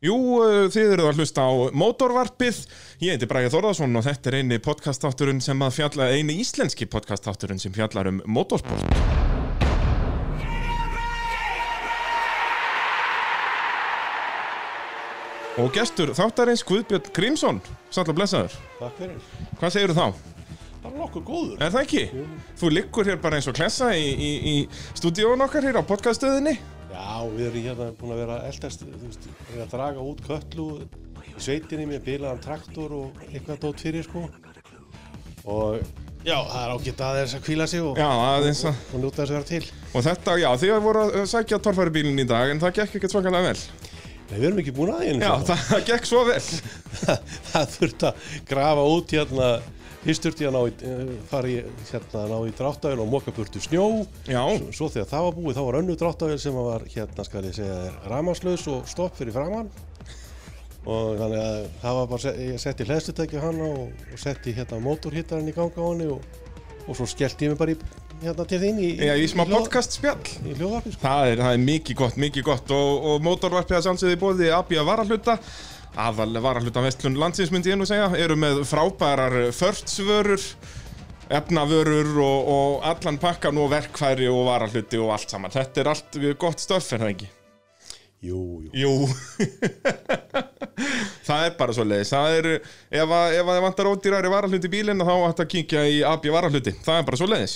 Jú, uh, þið eruð að hlusta á Mótorvarpið. Ég heiti Bræði Þórðarsson og þetta er eini podcastátturinn sem að fjalla, eini íslenski podcastátturinn sem fjallar um motorsport. Og gestur þáttarins Guðbjörn Grímsson, sannlega blessaður. Takk fyrir. Hvað segirðu þá? Það var nokkuð góður. Er það ekki? Þú liggur hér bara eins og klessa í, í, í stúdíón okkar hér á podcaststöðinni. Já, við erum hérna búin að vera eldast, þú veist, við erum að draga út köllu í sveitinni með bilaðan traktor og eitthvað dót fyrir, sko. Og já, það er ágætt aðeins að kvíla sig og, Já, aðeins að... og njóta þess að vera til. Og þetta, já, þið voru að sækja torfæribílinn í dag en það gekk ekkert svakalega vel. Nei, við erum ekki búin að einu Já, það, gekk svo vel. það, það þurft að grafa út hérna, fyrst þurfti ég að eh, fara í, hérna, ná í dráttavél og moka burtu snjó. Já, Svo þegar það var búið, þá var önnu dráttavél sem var, hérna, skal ég segja, ramanslaus og stopp fyrir framann. Og þannig að það var bara, ég setti hlæðslutæki á hana og, og setti hérna mótorhittarinn í ganga á henni og, og svo skellti ég mig bara í, hérna til þín í, já, í smá podcast spjall. Í hljóðvarpi, sko. Það er, það er mikið gott, mikið gott og, og mótorvarpið að sannsögði bóði Abja varahluta aðal varahluta vestlun landsins myndi ég nú segja. Eru með frábærar förtsvörur efnavörur og, og allan pakkan og verkfæri og varahluti og allt saman. Þetta er allt gott stöff er það ekki? Jú, jú. Jú. Það er bara svo leiðis Það er, ef að, ef að þið vantar ódýrari varahluti í bílinn þá ætti að kíkja í Abja varahluti. Það er bara svo leiðis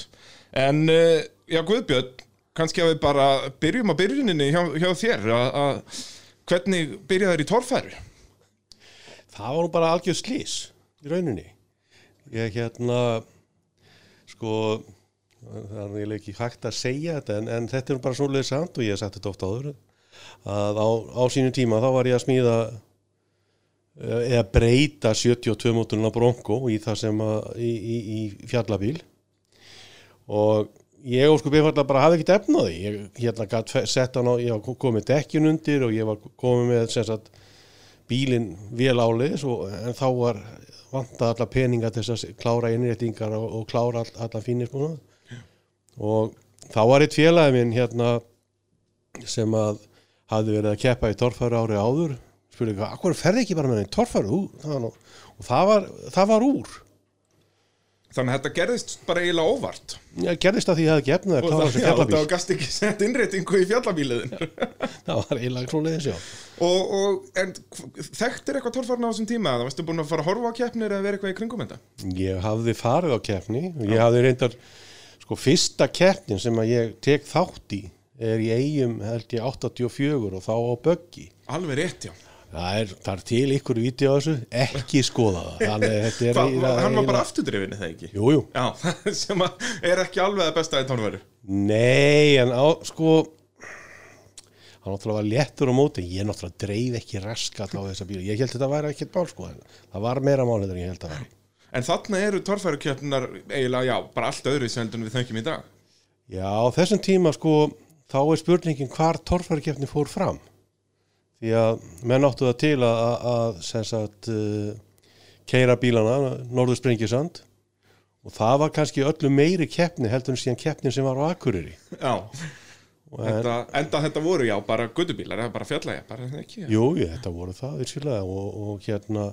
En, eh, já Guðbjörn kannski að við bara byrjum á byrjuninni hjá, hjá þér. Að, að, Hvernig byrjaði þér í torfæru? Það var nú bara algjör slís í rauninni. Ég hérna, sko, það er eiginlega ekki hægt að segja þetta en, en þetta er bara svoleiðið samt og ég hef sagt þetta oft áður að á, á sínum tíma þá var ég að smíða eða breyta 72 móturinn á Bronco í það sem að í, í, í fjallabíl og ég og sko bifallega bara hafði ekkert efna á því ég hérna gætt sett hann á, ég var komið dekkin undir og ég var komið með sem sagt bílinn vel áleiðis og, en þá var vantað alla peninga til þess að klára innréttingar og, og klára all, allan fínir sko og þá var eitt félagi minn hérna sem að hafði verið að keppa í torfæru ári áður. Spurði hvað, akkur ferði ekki bara með í torfæru? Og það var, það var úr Þannig að þetta gerðist bara eiginlega óvart. Ég gerðist að því ég hafði gefnað að klára það, já, fjallabíl það gast ekki sett innréttingu í fjallabíliðin það var eiginlega svo leiðis já. Og, og, En þekktir eitthvað torfærna á þessum tíma? Það varstu búin að fara að horfa á keppnir eða vera eitthvað í kringum þetta? Ég hafði farið á keppni. Ég hafði reyndar sko fyrsta keppnin sem að ég tek þátt í er í eigum held ég 84 og þá á Böggi. Alveg rétt, já það er, það er til ykkur vídeo á þessu? Ekki skoða það. Að eiginlega- Hann var bara afturdrifin, er það ekki? Jú, jú, Já, sem að er ekki alveg það besta í tónveru nei en á, sko hann náttúrulega var léttur á móti. Ég náttúrulega dreif ekki raskat á þessa bíla. Ég held að þetta væri ekkert mál sko en það var meira mál en ég held að væri. En þarna eru torfærukjöfnar eiginlega, já, bara allt öðru sem við þengjum í dag. Já, á þessum tíma sko þá er spurningin hvar torfærikeppni fór fram því að menn áttu það til að, að, að sem sagt uh, keira bílana norður sprengisand. Og það var kannski öllu meiri keppni heldur en síðan keppni sem var á Akureyri. Já, en, enda, þetta voru, já, bara guttubílar eða bara ekki Jú, jú, þetta voru það virkilega og, og hérna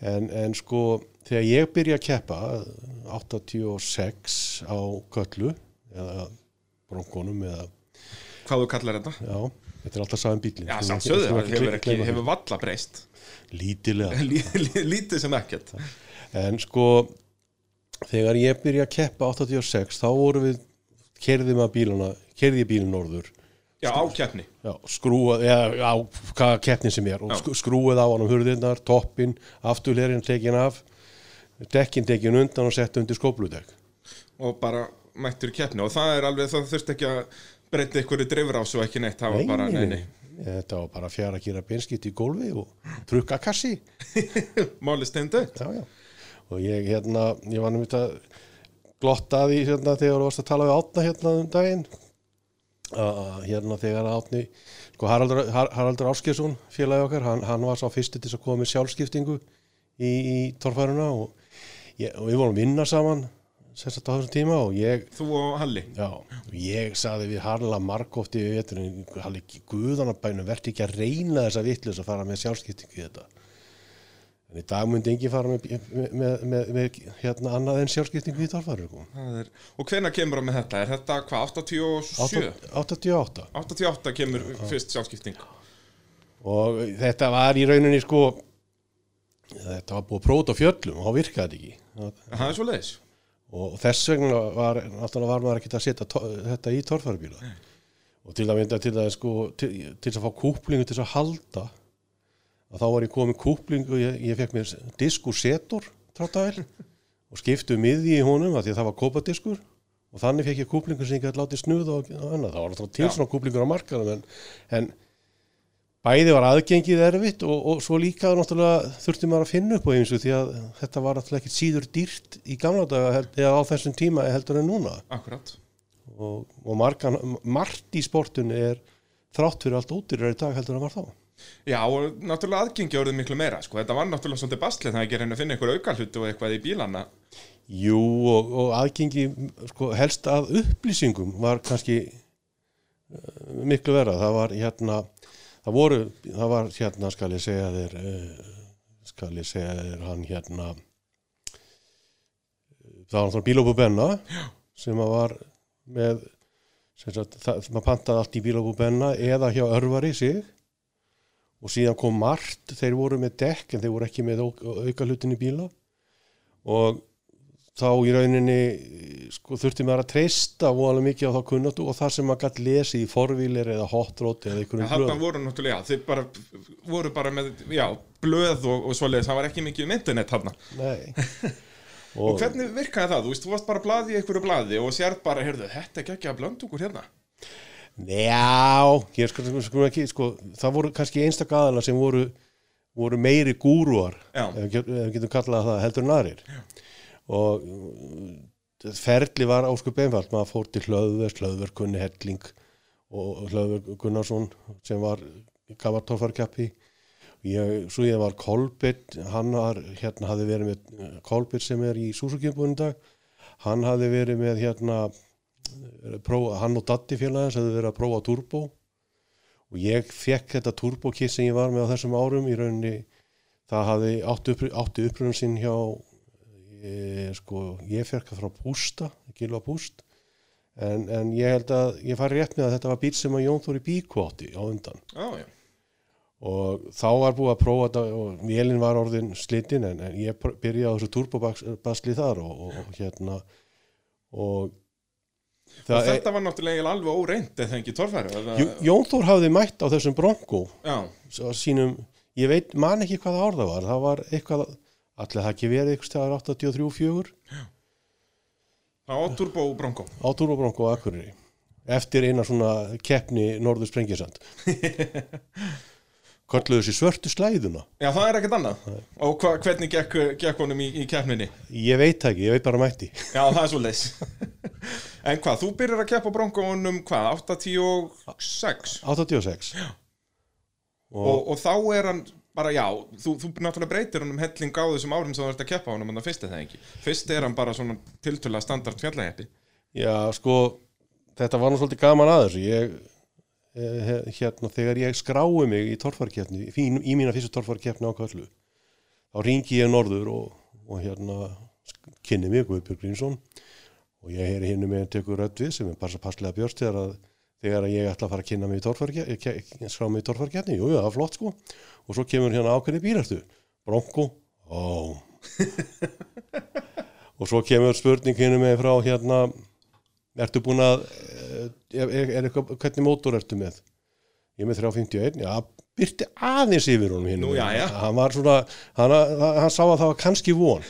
en, en sko þegar ég byrja að keppa 86 á Köllu eða Bronkonum eða Hvað þú kallar þetta? Já, þetta er alltaf saman bílinn. Já, samsöðu, það hefur, valla breyst Lítilega. Lí- lí- Lítið sem ekkert En sko, þegar ég byrja að keppa 86, þá voru við, kerðið maður bílana, kerðið ég bílinn norður, Já, á keppni já, skrúað, eða á hvaða keppnin sem er, og Já. sk- skrúið á hann um hurðirnar, toppin, afturlerinn tekin af, dekkin tekin undan og sett undir skópludekk. og bara mættur keppni og það er alveg, það þurfti ekki að breyta ykkur í drifrás og ekki neitt, það var bara, nei, nei Þetta var bara fjara að gera benskitt í gólfi og trukka kassi. Máli já. og ég hérna, ég var nefnt að glotta því hérna þegar þú varst að tala við Átna hérna um daginn. Að hérna þegar Átni sko Haraldur, Har- Haraldur Áskjesson félagi okkar, hann, hann var sá fyrsti til að koma með sjálfskiptingu í, í torfæruna og, ég, og við vorum vinna saman sagt á þessum tíma og ég, Þú og Halli já, ég saði við Harla margófti við veturinn, Halli, guðanabænu, verði ekki að reyna þessa vittlust að fara með sjálfskiptingu í þetta. En í dag myndi enginn fara með, með, með, með, hérna annað en sjálfskiptingu í. Það er, Og hvenær kemur það með þetta? Er þetta hvað, 87? 88. 88 kemur fyrst sjálfskipting Og þetta var í rauninni sko, þetta var búið út á fjöllum og þá virkaði ekki. Það er svo leiðis og þess vegna var, náttúrulega var maður ekki að setja þetta í torfærubíla og til að mynda til að sko til, til að fá kúplingu til að halda að þá var ég komið kúplingu ég, ég fekk mér diskur setur tráttavel og skiptu miði í honum að því að það var kópadiskur. Og þannig fekk ég kúplingu sem ég gæti látið snuða og, og annað, það var alltaf til svona kúplingur á markaðum en, en bæði var aðgengið erfitt og, og svo líka náttúrulega þurfti maður að finna upp á eins og því að þetta var náttúrulega ekkit síður dýrt í gamla daga eða á þessum tíma heldur en núna. Akkurat. Og, og margan, margt í sportun er þrátt fyrir allt útýrar í dag heldur en var þá. Já, og náttúrulega aðgengi orðið miklu meira sko. Þetta var náttúrulega svolítið bastlið þannig að gera henni að finna einhver aukalhutu og eitthvað í bílana. Jú og, og aðgengi sko, helst að upplýsingum var kannski uh, miklu vera það var hérna það voru, það var hérna skal ég segja þér uh, skal ég segja þér hann hérna það var náttúrulega bílópu Benna sem að var með sem sagt, það, maður pantaði allt í bílópu Benna eða hjá örvari sig. Og síðan kom margt þeir voru með dekk en þeir voru ekki með auka hlutin í bíla. Og þá í rauninni sko, þurfti maður að treysta voðalega mikið á þá kunnáttu og það sem maður gætt lesi í forvílir eða hotróti eða einhverjum Þarna blöðum. voru náttúrulega, já, þeir bara voru bara með, já, blöð og, og svoleiðis, það var ekki mikið um internet þarna Nei. Og hvernig virkaði það? Þú veist, þú varst bara blaði í einhverju blaði og sér bara, heyrðu, þetta er ekki að blönda okkur hérna Já, ég sko, sko, sko, ekki, sko, það voru kannski einstak aðala sem voru, voru meiri gúruar, Já. ef ef við getum kallað það heldur en aðrir. Og uh, ferli var áskup einfalt, maður fór til hlöðver, hlöðver kunni Helling og hlöðver Gunnarsson sem var kamartorfarkappi. Ég, svo ég var Kolbett, hann var, hérna hafði verið með Kolbett sem er í Súsukjömbunum dag, hann hafði verið með hérna prófa, hann og Datti félagins hefðu verið að prófa turbo. Og ég fekk þetta turbo kit sem ég var með á þessum árum. Í rauninni það hafði átti, upp, átti upprunum sinn hjá ég, sko, ég fekk það frá Bústa Gilva Búst en, en ég held að ég fari rétt með að þetta var bíl sem að Jón Þóri Bíko átti á undan. Já, já, og þá var búið að prófa þetta og vélinn var orðin slitinn en, en ég byrjaði á þessu turbobasli þar og, og, og hérna. Og og þetta var náttúrulega alveg óreint eða ekki torfæri. Jú- Jón Þór hafði mætt á þessum á sínum, ég veit, man ekki hvað ár það var það var eitthvað, allir það ekki verið eitthvað stæðar 83-4 á Turbo Bronco. Á Turbo Bronco á Akureyri. Eftir eina svona keppni Norður Sprengisand. Kolluðu þessi svörtu slæðuna. Já, það er ekkert annað. Og hva, hvernig gekk, gekk honum í, í keppninni? ég veit ekki, ég veit bara mætti. Já, það er svo leis En hvað, þú byrjar að keppa Broncounum hvað, 86 86 og, og, og þá er hann bara, já, þú, þú náttúrulega breytir hann um helling á þessum árum sem þú ert að keppa honum en það fyrst er það ekki? Fyrst er hann bara svona tiltölulega standard fjallaheppi já, sko þetta var nú svolítið gaman að þessu. Ég, eh, hérna, þegar ég skrái mig í torfarkeppni, í, í mína fyrstu torfarkeppni á Köllu þá ringi ég norður og, og hérna kynni mig Guðbjörg Grínsson og ég heyri hinnu með tekur rödd við sem er bara svo passlega björst þegar að þegar ég ætla að fara að kynna mig í torfarkeppni skrá mig í torfarkeppni, jú, jú, það er flott sko. Og svo kemur hérna ákveðni bílartu Bronco, ó. Og svo kemur spurning hinnu með frá hérna ertu búin að eh, er, er, eitthvað, hvernig mótor ertu með? Ég með 351 já, byrti aðeins yfir honum hinn já. hann var svona hann, hann sá að það var kannski von.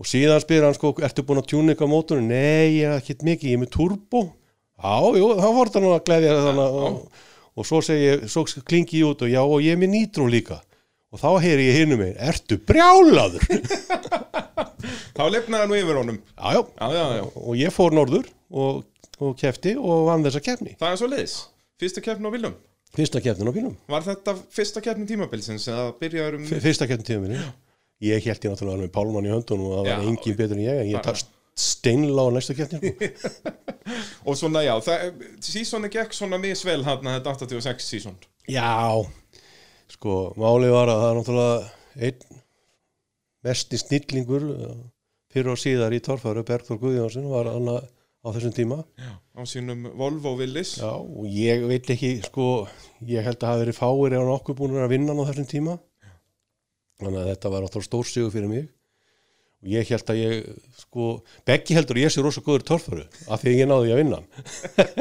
Og síðan spyr hann sko ertu búin að tjúna eitthvað mótorinn? Nei, ég er ekkert mikið, ég er með turbo já, jú, þá voru það nú að glæðja þannig og, og svo segi svo klingi ég út og já, og ég er með nýtró líka. Og þá heyri ég hinnum megin, ertu brjálaður? Þá lefnaði hann yfir honum. Já, og ég fór norður og, og kefti og vann þessa kefni það er svo leis Fyrsta keppni á Viljum fyrsta kefnin á bílum Var þetta fyrsta keppni tímabilsins eða byrjaður um fyrsta tíðum minni ég held ég náttúrulega alveg Pálmann í höndunum og það var engin betur en ég en ég steinla á næstu keppni sko. Og svona, já, það, sísoni gekk svona misvel hann þetta 86 síson. Já, sko, málið var að það er náttúrulega einn mesti snillingur uh, fyrir og síðar í torfæru, Bergþór Guðjónsson var hann á þessum tíma. Já. Á sínum Volvo Willis. Já, og ég veit ekki, sko, ég held að hafa verið fáir eða nokkuð búin að vinna á þessum tíma. Þannig að þetta var náttúrulega stórsíðu fyrir mig. Og ég held að ég, sko, Beggi heldur ég sé rosa góður í torfæru af því að ég náði að vinna.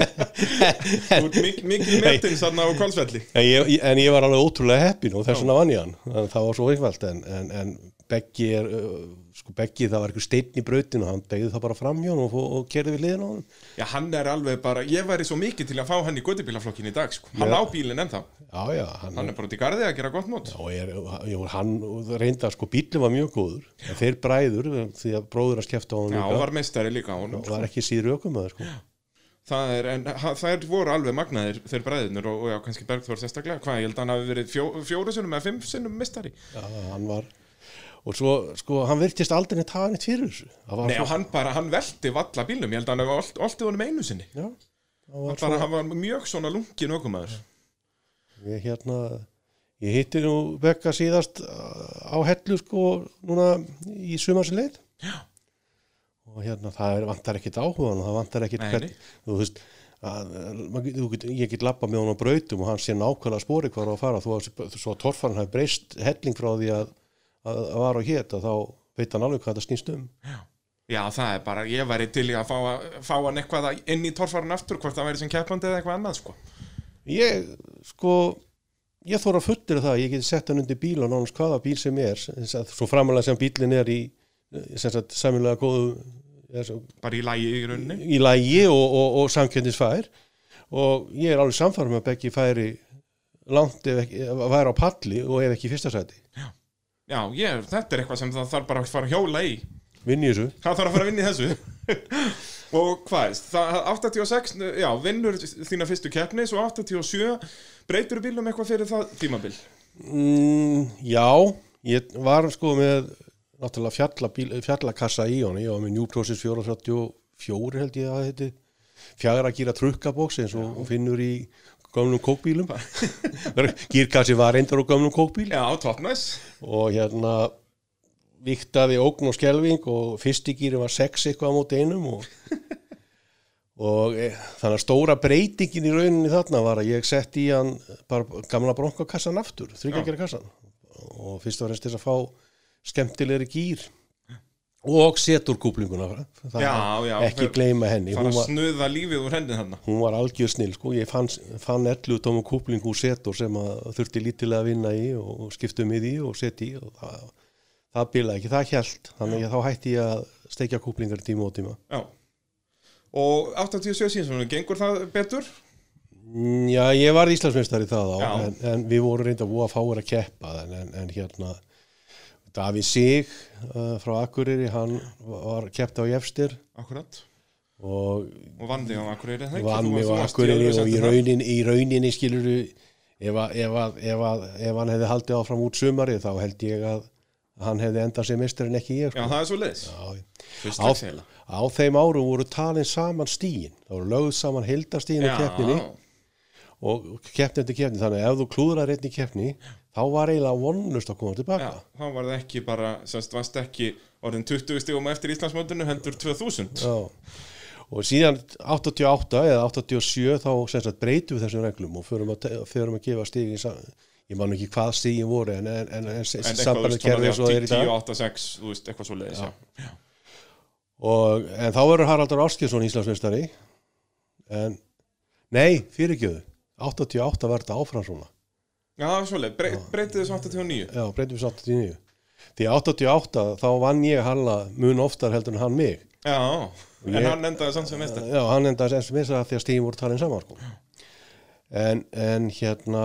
Þú ert mik mikið metinn sann á kvalsvelli. En ég, en ég var alveg ótrúlega heppin og þess vegna vann ég hann. Það var svo einfalt en, en, en Beggi er, uh, sko Beggi það var eitthvað steinn í brautinu, hann degði það bara fram hjá hann og, og kerði við liðin á hann. Já, hann er alveg bara, ég væri svo mikið til að fá hann í göttubílaflokkin í dag, sko. Hann Já. á bílinn ennþá. Já, já, hann, Hann er bara út í garði að gera gott mót. er, jú, hann reynda, sko, bílinn var mjög góður. En þeir bræður, því að bróður að skefta á hann Já, og var meistari líka á honum. og var ekki síður ökumöður, sko. Það er, en þær voru alveg magnaðir þeir bræðinur og, og já, kannski Bergþór sérstaklega. Hvað, ég held að hann hafi verið fjó, fjóru sinnum eða fimm sinnum meistari. Já, hann var, og svo, sko, hann virtist aldrei neitt hafa neitt fyrir þessu. Nei, og hann bara, hann velti valla bílum, ég held að hann oltið honum einu sinni. já, það var Bara hann var mjög svona lungin ökumæður. Ég hérna, ég hitti nú Bekka síðast uh, á hellu sko núna í sumarsin leið. Já. Og hérna það vantar ekkit áhugan það vantar ekkit hvern, þú veist, að, maður get- þú ég get lappa með hann á brautum og hann sé nákvæmlega spori hvar á að fara þó að svo að torfarn hafi breyst helling frá því að, að, var á hét að þá veit hann alveg hvað það snýst um. Já, það er bara, ég væri til í að fá, fá hann eitthvað inn í torfarinn aftur, hvort það væri sem keppandi eða eitthvað annað, sko. Ég, sko, ég þóra fullir það að ég geti sett hann undir bíl og nánast hvaða bíl sem er, svo framalega sem bílinn er í, samilega góðu, svo- Bara í lægi í rauninni. í lægi og, og, og samkjöndisfær og ég er alveg samfærum að Beggi færi langt ef ekki, væri á palli og ef ekki í fyrsta sæti. Já, ég, þetta er eitthvað sem það þarf bara að fara að hjóla í. Vinn í þessu. Það þarf að fara að vinna í þessu. og hvað, það, 86, já, vinnur þína fyrstu keppni, svo 87, breytur bílum eitthvað fyrir það tímabil? Mm, já, ég var sko með náttúrulega fjallabíl, fjallakassa í honum, ég var með New Process 434 held ég að heiti, fjagra gíra trukkabóks eins og finnur í gömlum kókbílum. Gírkassi var reyndar á gömlum kókbíl Já, toppnæs. og hérna viktaði ógn og skelving og fyrsti gíri var 6 eitthvað á móti einum og, og e, þannig að stóra breytingin í rauninni þarna var að ég sett í hann bara gamla bronkakassan aftur, þryggjagera kassan og fyrst og fremst þess að fá skemmtilegri gýr og setur kúplinguna Já, já, ekki fer- gleyma henni Fara að snuða lífið úr hendin hann. hún var algjör snill sko. ég fann, fann 11 tómum kúpling úr setur sem þurfti lítilega að vinna í og skiptum í því og setja í og það, það bilaði ekki, það hjælt þannig að þá hætti ég að steikja kúplingar tíma og tíma Já. Og 87 síðan, gengur það betur? Mm, Já, ég var Íslandsmeistari það á en, en við vorum reynda að búa að fáir að keppa en, en, en hérna Davíð Sig uh, frá Akureyri hann var keppta á Jefstir Akkurat. og Og vann þig á Akureyri, vann Þú- mig þú á Akureyri og í rauninni, í rauninni skilur ef, að, ef, ef, að, ef hann hefði haldið áfram út sumari þá held ég að hann hefði endað sem mistur en ekki ég Já, sko. það er svo. Já, Fyrst á, á þeim árum voru talin saman stíin það voru lögð saman heildastíin í keppninni. Og keppni eftir keppni þannig að ef þú klúðrar einn í keppni þá var eiginlega vonlust að koma tilbaka Já, þá var það ekki bara, semst, varst ekki orðin 20 stígum eftir Íslandsmótinu heldur 2000. Já. og síðan 88 eða 87 þá sem sagt, breytum við þessum reglum og förum að, förum að gefa stígin ég man ekki hvað stígin voru en, en, en, en, En eitthvað, þú sambandi veist, svona kerfi svo er í 10, dag 8, 6, þú veist, eitthvað svo leiðis, já. og, en þá verður Haraldur Áskjesson Íslandsmeistari en nei, fyrirgjöðu 88 var þetta áfram svona Já, það var svo leið, Brey, breytið þessu 89. já, breytum við 89 því 88 þá vann ég Halla mun oftar heldur en hann mig Já, en Ég- hann endaði samt sem mestar. Já, hann endaði sem sem að því að stíðin voru talin saman sko. en, en hérna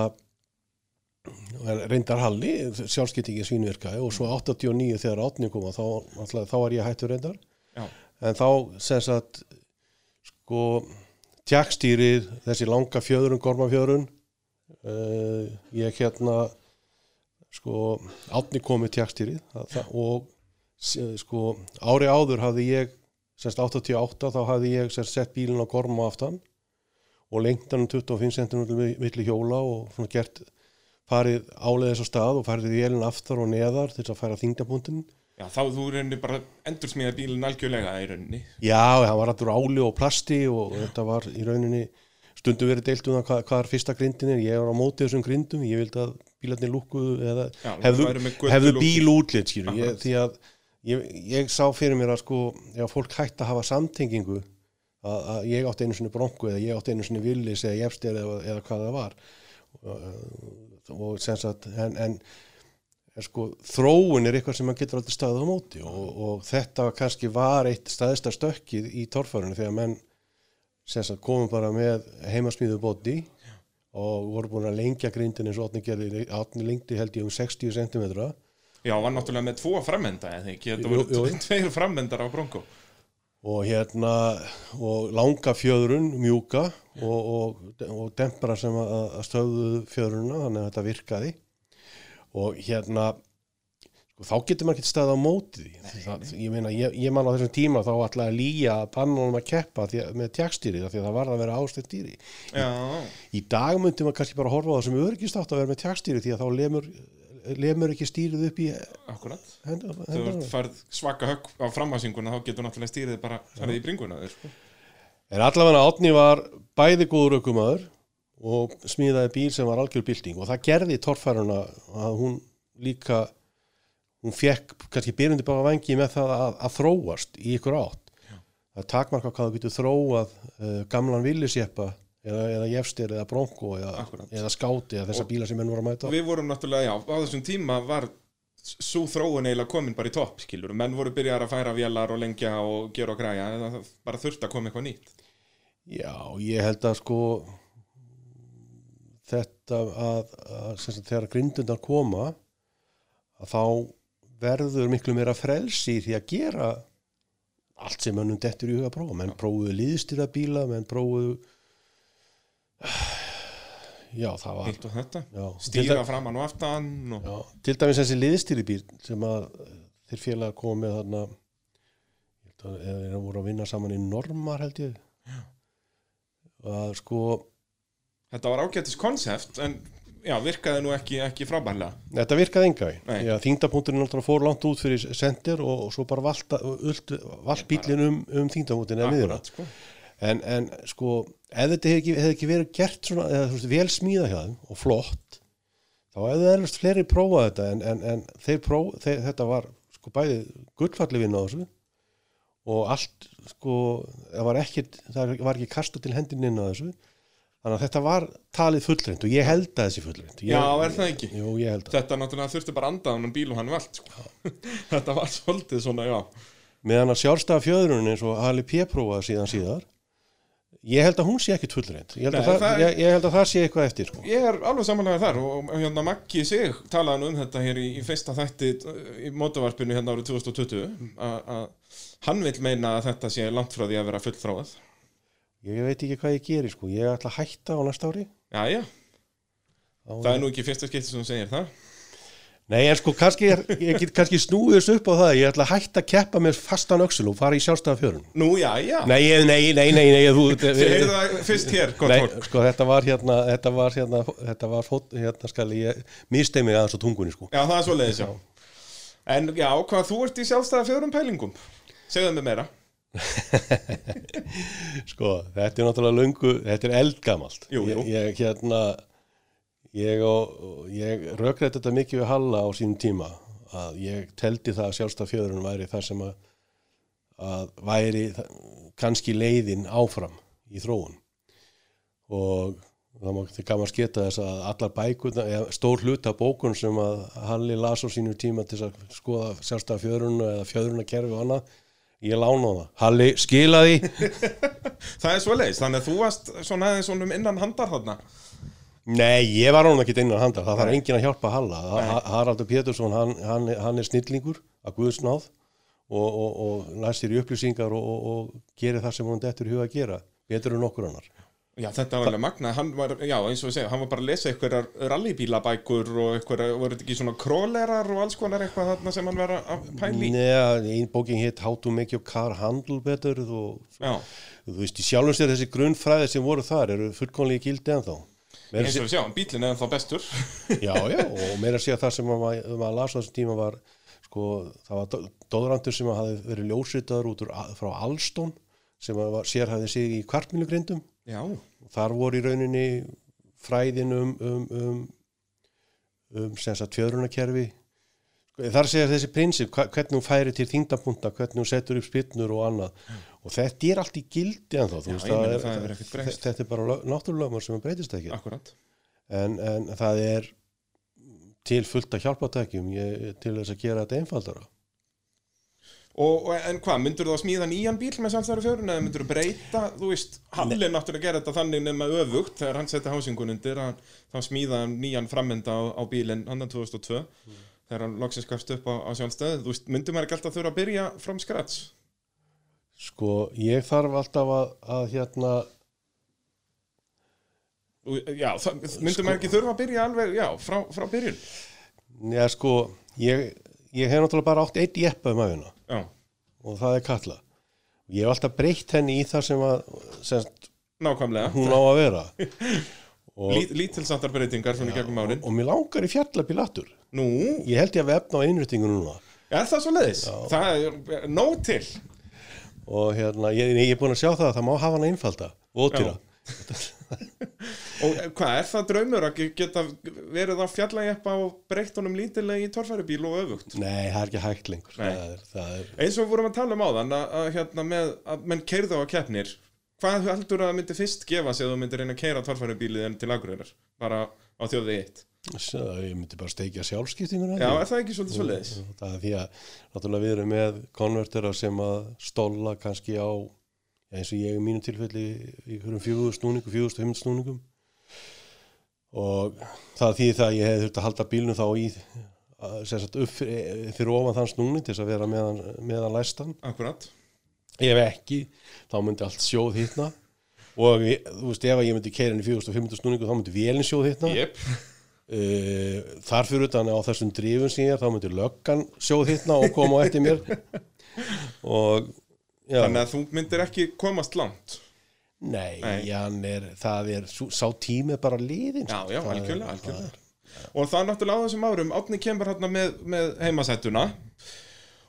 reyndar Halli sjálfskiptingi svínvirkaði og svo 89 þegar átni koma þá, náttúrulega- þá var ég hættur reyndar Já. en þá sem sagt sko tjakkstýrið, þessi langa fjöðrun gormafjöðrun uh, ég hérna sko átni komið það, og s- sko ári áður hafði ég semst 88 þá hafði ég semst sett bílinn á gorm á aftan og lengt hann um 25 cm milli hjóla og svona gert farið áleiðis á stað og farið vélinn aftar og neðar til þess að færa þingdapunktin Já, þá þú reyndi bara endur smíða bílinn algjörlega í rauninni. Já, það var allur áli og plasti og þetta var í rauninni stundum verið deilt um það hvað, hvað er fyrsta grindin er. Ég var á móti þessum grindum, ég vildi að bílarnir lúkuðu eða Já, hefðu, hefðu bíl ég, Akkurat. því að ég, ég sá fyrir mér að sko ef fólk hætti að hafa samtengingu að, að ég átti einu sinni bronku eða ég átti einu sinni villis eða jefstir eða, eða hvað það var. Og, sem sagt en, en er sko, þróun er eitthvað sem maður getur aldrei staðið á móti. Og, og þetta kannski var eitt staðista stökkið í torfærunni þegar menn sagt komum bara með heimasmíðu bóti og voru búin að lengja grindin eins og átni lengdi held ég um 60 cm Já, var náttúrulega með tvo frammenda, eða ekki? Þetta voru tveir frammendar á Bronco. og hérna og langa fjöðrun, mjúka og, og, og dempara sem að stöðu fjöðruna þannig að þetta virkaði og hérna sko, þá getur maður ekki staðið á móti því. Það, ég meina, ég, ég man á þessum tíma þá ætlaði að lýja pannunum að keppa því, að- með tjagstýri því að það var að vera ástætt dýri. Já, í dag myndi maður kannski bara horfa á það sem örgist átt að vera með tjagstýri því að þá lemur, lemur ekki stýrið upp í akkurat. hendur, Þegar þú færð svaka högg á framhásinguna, þá getur náttúrulega stýrið bara farið í bringuna þér, sko. En allavega Átni var bæði góður aukumæður og smíðaði bíl sem var algjör bylting og það gerði torfæruna að hún líka hún fekk kannski byrjundi bara vangi með það að, að þróast í ykkur átt að takmarka hvað þú getur þróað uh, gamlan villisjeppa eða, eða jefstir eða bronko eða, eða skáti eða þessar bílar sem menn voru að mæta. Við vorum náttúrulega, já, á þessum tíma var svo þróun eiginlega komin bara í topp, skilur. Menn voru byrjar að færa vélar og lengja og gera og græja, eða bara þurfti að koma eitthvað nýtt. Já, ég held að sko þetta að, að sagt, þegar grindundar koma að þá verður miklu meira frelsi því að gera allt sem mönnum dettur í huga að prófa. Menn prófuðu liðstýra bíla menn prófuðu já það var Hitt og þetta. já, Stýra dæ- framan og aftan og... já, til dæmis þessi liðstýri bíl sem að þeir félag koma með þarna eða þeir voru að vinna saman í Normar held ég. Að sko Þetta var ágættis konsept, en já, virkaði nú ekki, ekki frábærlega. Þetta virkaði enga í. Þingdapunkturinn náttúrulega fór langt út fyrir sendir og, og svo bara valt bílinn um, um þingdapunktin eða. Akkurat, sko. En, en sko, ef þetta hefði ekki, hefði ekki verið gert svona, eða þú veist, vel smíða hjá þeim og flott, þá hefði erfist fleiri prófað þetta en, en, en þeir próf, þeir, þetta var sko bæði gullfalli vinna á þessu og allt sko, það var ekki, það var ekki kasta til hendin inn á þessu. Þannig að þetta var talið fullreint og ég held að þessi fullreint. Ég, Já, er það ekki? Jú, ég held að. Þetta náttúrulega þurfti bara andaðan um bíl og hann vald, sko. þetta var svolítið svona, já. meðan að sjálfstæða fjöðrun eins og Hali P. prófaði síðan síðar ég held að hún sé ekkit fullreint ég held, Nei, að, það, ég, ég held að það sé eitthvað eftir sko. Ég er alveg samanlega þar og hérna Maggi sig talaði um þetta hér í, í fyrsta þætti í mótavarpinu hérna árið 2020 að að hann vil meina að þetta sé langt frá því að vera fullþráað. Ég veit ekki hvað ég geri sko. ég ætla að hætta á næsta ári Jæja, Þá það er nú ekki fyrsta skipti sem þú segir það. Nei, en sko, kannski, er, ég get kannski snúið þessu upp á það, ég ætla að hætta að keppa með fastan öxul og fara í sjálfstæða fjörun. Nú, já, já. Nei, ég- nei, nei, nei, nei, þú... Þið heyrðu það fyrst hér, gott Nei, fólk. sko, þetta var hérna, þetta var hérna, þetta var fót, hérna, skal ég, misteið mig aðeins á tungunni, sko. Já, það er svo leiðis, já. En já, hvað þú ert í sjálfstæða fjörum pælingum? Segðu mér meira. Sko, þetta er náttúrulega löngu, þetta er eldgamalt. Jú, jú. Ég, ég hérna, ég, ég rökrætti þetta mikið við Halla á sínum tíma að ég teldi það að sjálfstæða fjöðurinn væri það sem að, að væri kannski leiðin áfram í þróun og það má gaman sketa þess að allar bækurna, stór hluta bókun sem að Halli las á sínum tíma til að skoða sjálfstæða fjöðurinn eða fjöðurinn kerfi og annað ég lána það. Halli, skilaði Það er svo leiðis, þannig að þú varst svona aðeins um innan handar þarna. Nei, ég var hún ekki innan handar, það þarf Nei. enginn að hjálpa Halla. Ha- Haraldur Pétursson, hann, hann, hann er snillingur að Guðsnáð og, og, og sér í upplýsingar og, og, og gerir það sem hún dettur í huga að gera, betur en okkur annar. Já, þetta var alveg magnað, hann var, já, eins og við segja, hann var bara að lesa einhverjar rallybílabækur og einhverjar, voru þetta ekki svona królerar og alls konar eitthvað þarna sem hann var að pæli? Neða, einn bókin hitt How to make your car handle better og Já, þú veist, í sjálfum sér þessi grunnfræði sem voru þar eru fullkonlega gildi ennþá. Meira eins og við sjá, bílinn er þá bestur. Já, já, og meira að segja það sem maður, maður las á þessum tíma var, sko, það var dóðrandur sem hafi verið ljósritaður út frá Alstón sem var, sérhæði sig í kvartmílugrindum Já, þar voru í rauninni fræðin um, um, um, um fjöðrunakerfi. Sko, þar segja þessi prinsip, hvernig hún færi til þingdapunta, hvernig hún setur upp spilnur og annað. Og þetta er allt í gildi er, ekkert breyst. þetta er bara náttúrulegumar sem breytist ekki. akkurat. en, en það er til fullt að hjálpatækjum ég, til þess að gera þetta einfaldara Og, en hvað, myndur þú að smíða nýjan bíl með samstæður fjörun eða myndur þú breyta, þú veist, er náttúrulega gera þetta þannig nema öfugt þegar hann setti hásingun undir að þá smíða hann nýjan frammenda á, á bílinn annan 2002 þegar hann loksins gafst upp á, á sjálfstöð, þú veist, myndur maður ekki alltaf þurfa að byrja from scratch? sko ég þarf alltaf að, að hérna Já, myndur maður ekki þurfa að byrja alveg, já, frá, frá byrjun? já sko ég, ég hef náttúrulega bara átt einn jeppa um aðeina Já, og það er Katla. Ég hef alltaf breytt henni í það sem, að, sem nákvæmlega. hún á að vera. Og, Lít, lítilsáttar breytingar gegnum árin. og mér langar í fjallabíl aftur. Ég held ég að vefna á einrýtingu núna. Er það svo leiðis? Það er nóg til. og hérna, ég, ég er búin að sjá það að það má hafa hann einfalda. Og ódýra Og hvað, er það draumur að geta verið að fjalla jeppa og breytt honum lítilega í torfæribíl og öfugt? Nei, það er ekki hægt lengur það er, það er, Eins og við vorum að tala um áðan að, að, hérna með, að menn keirðu á keppnir Hvað heldur að það myndi fyrst gefa sig að þú myndir reyna að keira torfæribílið en til agurðinar? Bara á þjóðið eitt Svo, ég myndi bara steikja sjálfskiptinguna Já, er það ekki svolítið svo leiðis? það er því að við erum með konvertera sem að stóla kannski á ja, eins og ég í mínu tilfelli í hverjum fjögur snúningu, fjögur fimm snúningum. Og það því það að ég hef þurft að halda bílnum þá í sagt upp fyrir fyrir ofan þann snúning til þess að vera meðan, meðan læstan. Akkurat. Ef ekki, þá myndi allt sjóð hittna og þú veist ef að ég myndi keira inn í 4500 snúningu þá myndi vélinn sjóð hittna Jep, Uh, þar fyrir utan á þessum drifun sem ég er þá myndi löggan sjóð hittna og koma á eftir mér. Og já, þannig að þú myndir ekki komast langt. Nei, Nei. Er, það er sá tími bara liðin Já, sko. já, er- algjörlega, algjörlega er- Og það er náttúrulega á þessum árum Átni kemur hérna með, með heimasættuna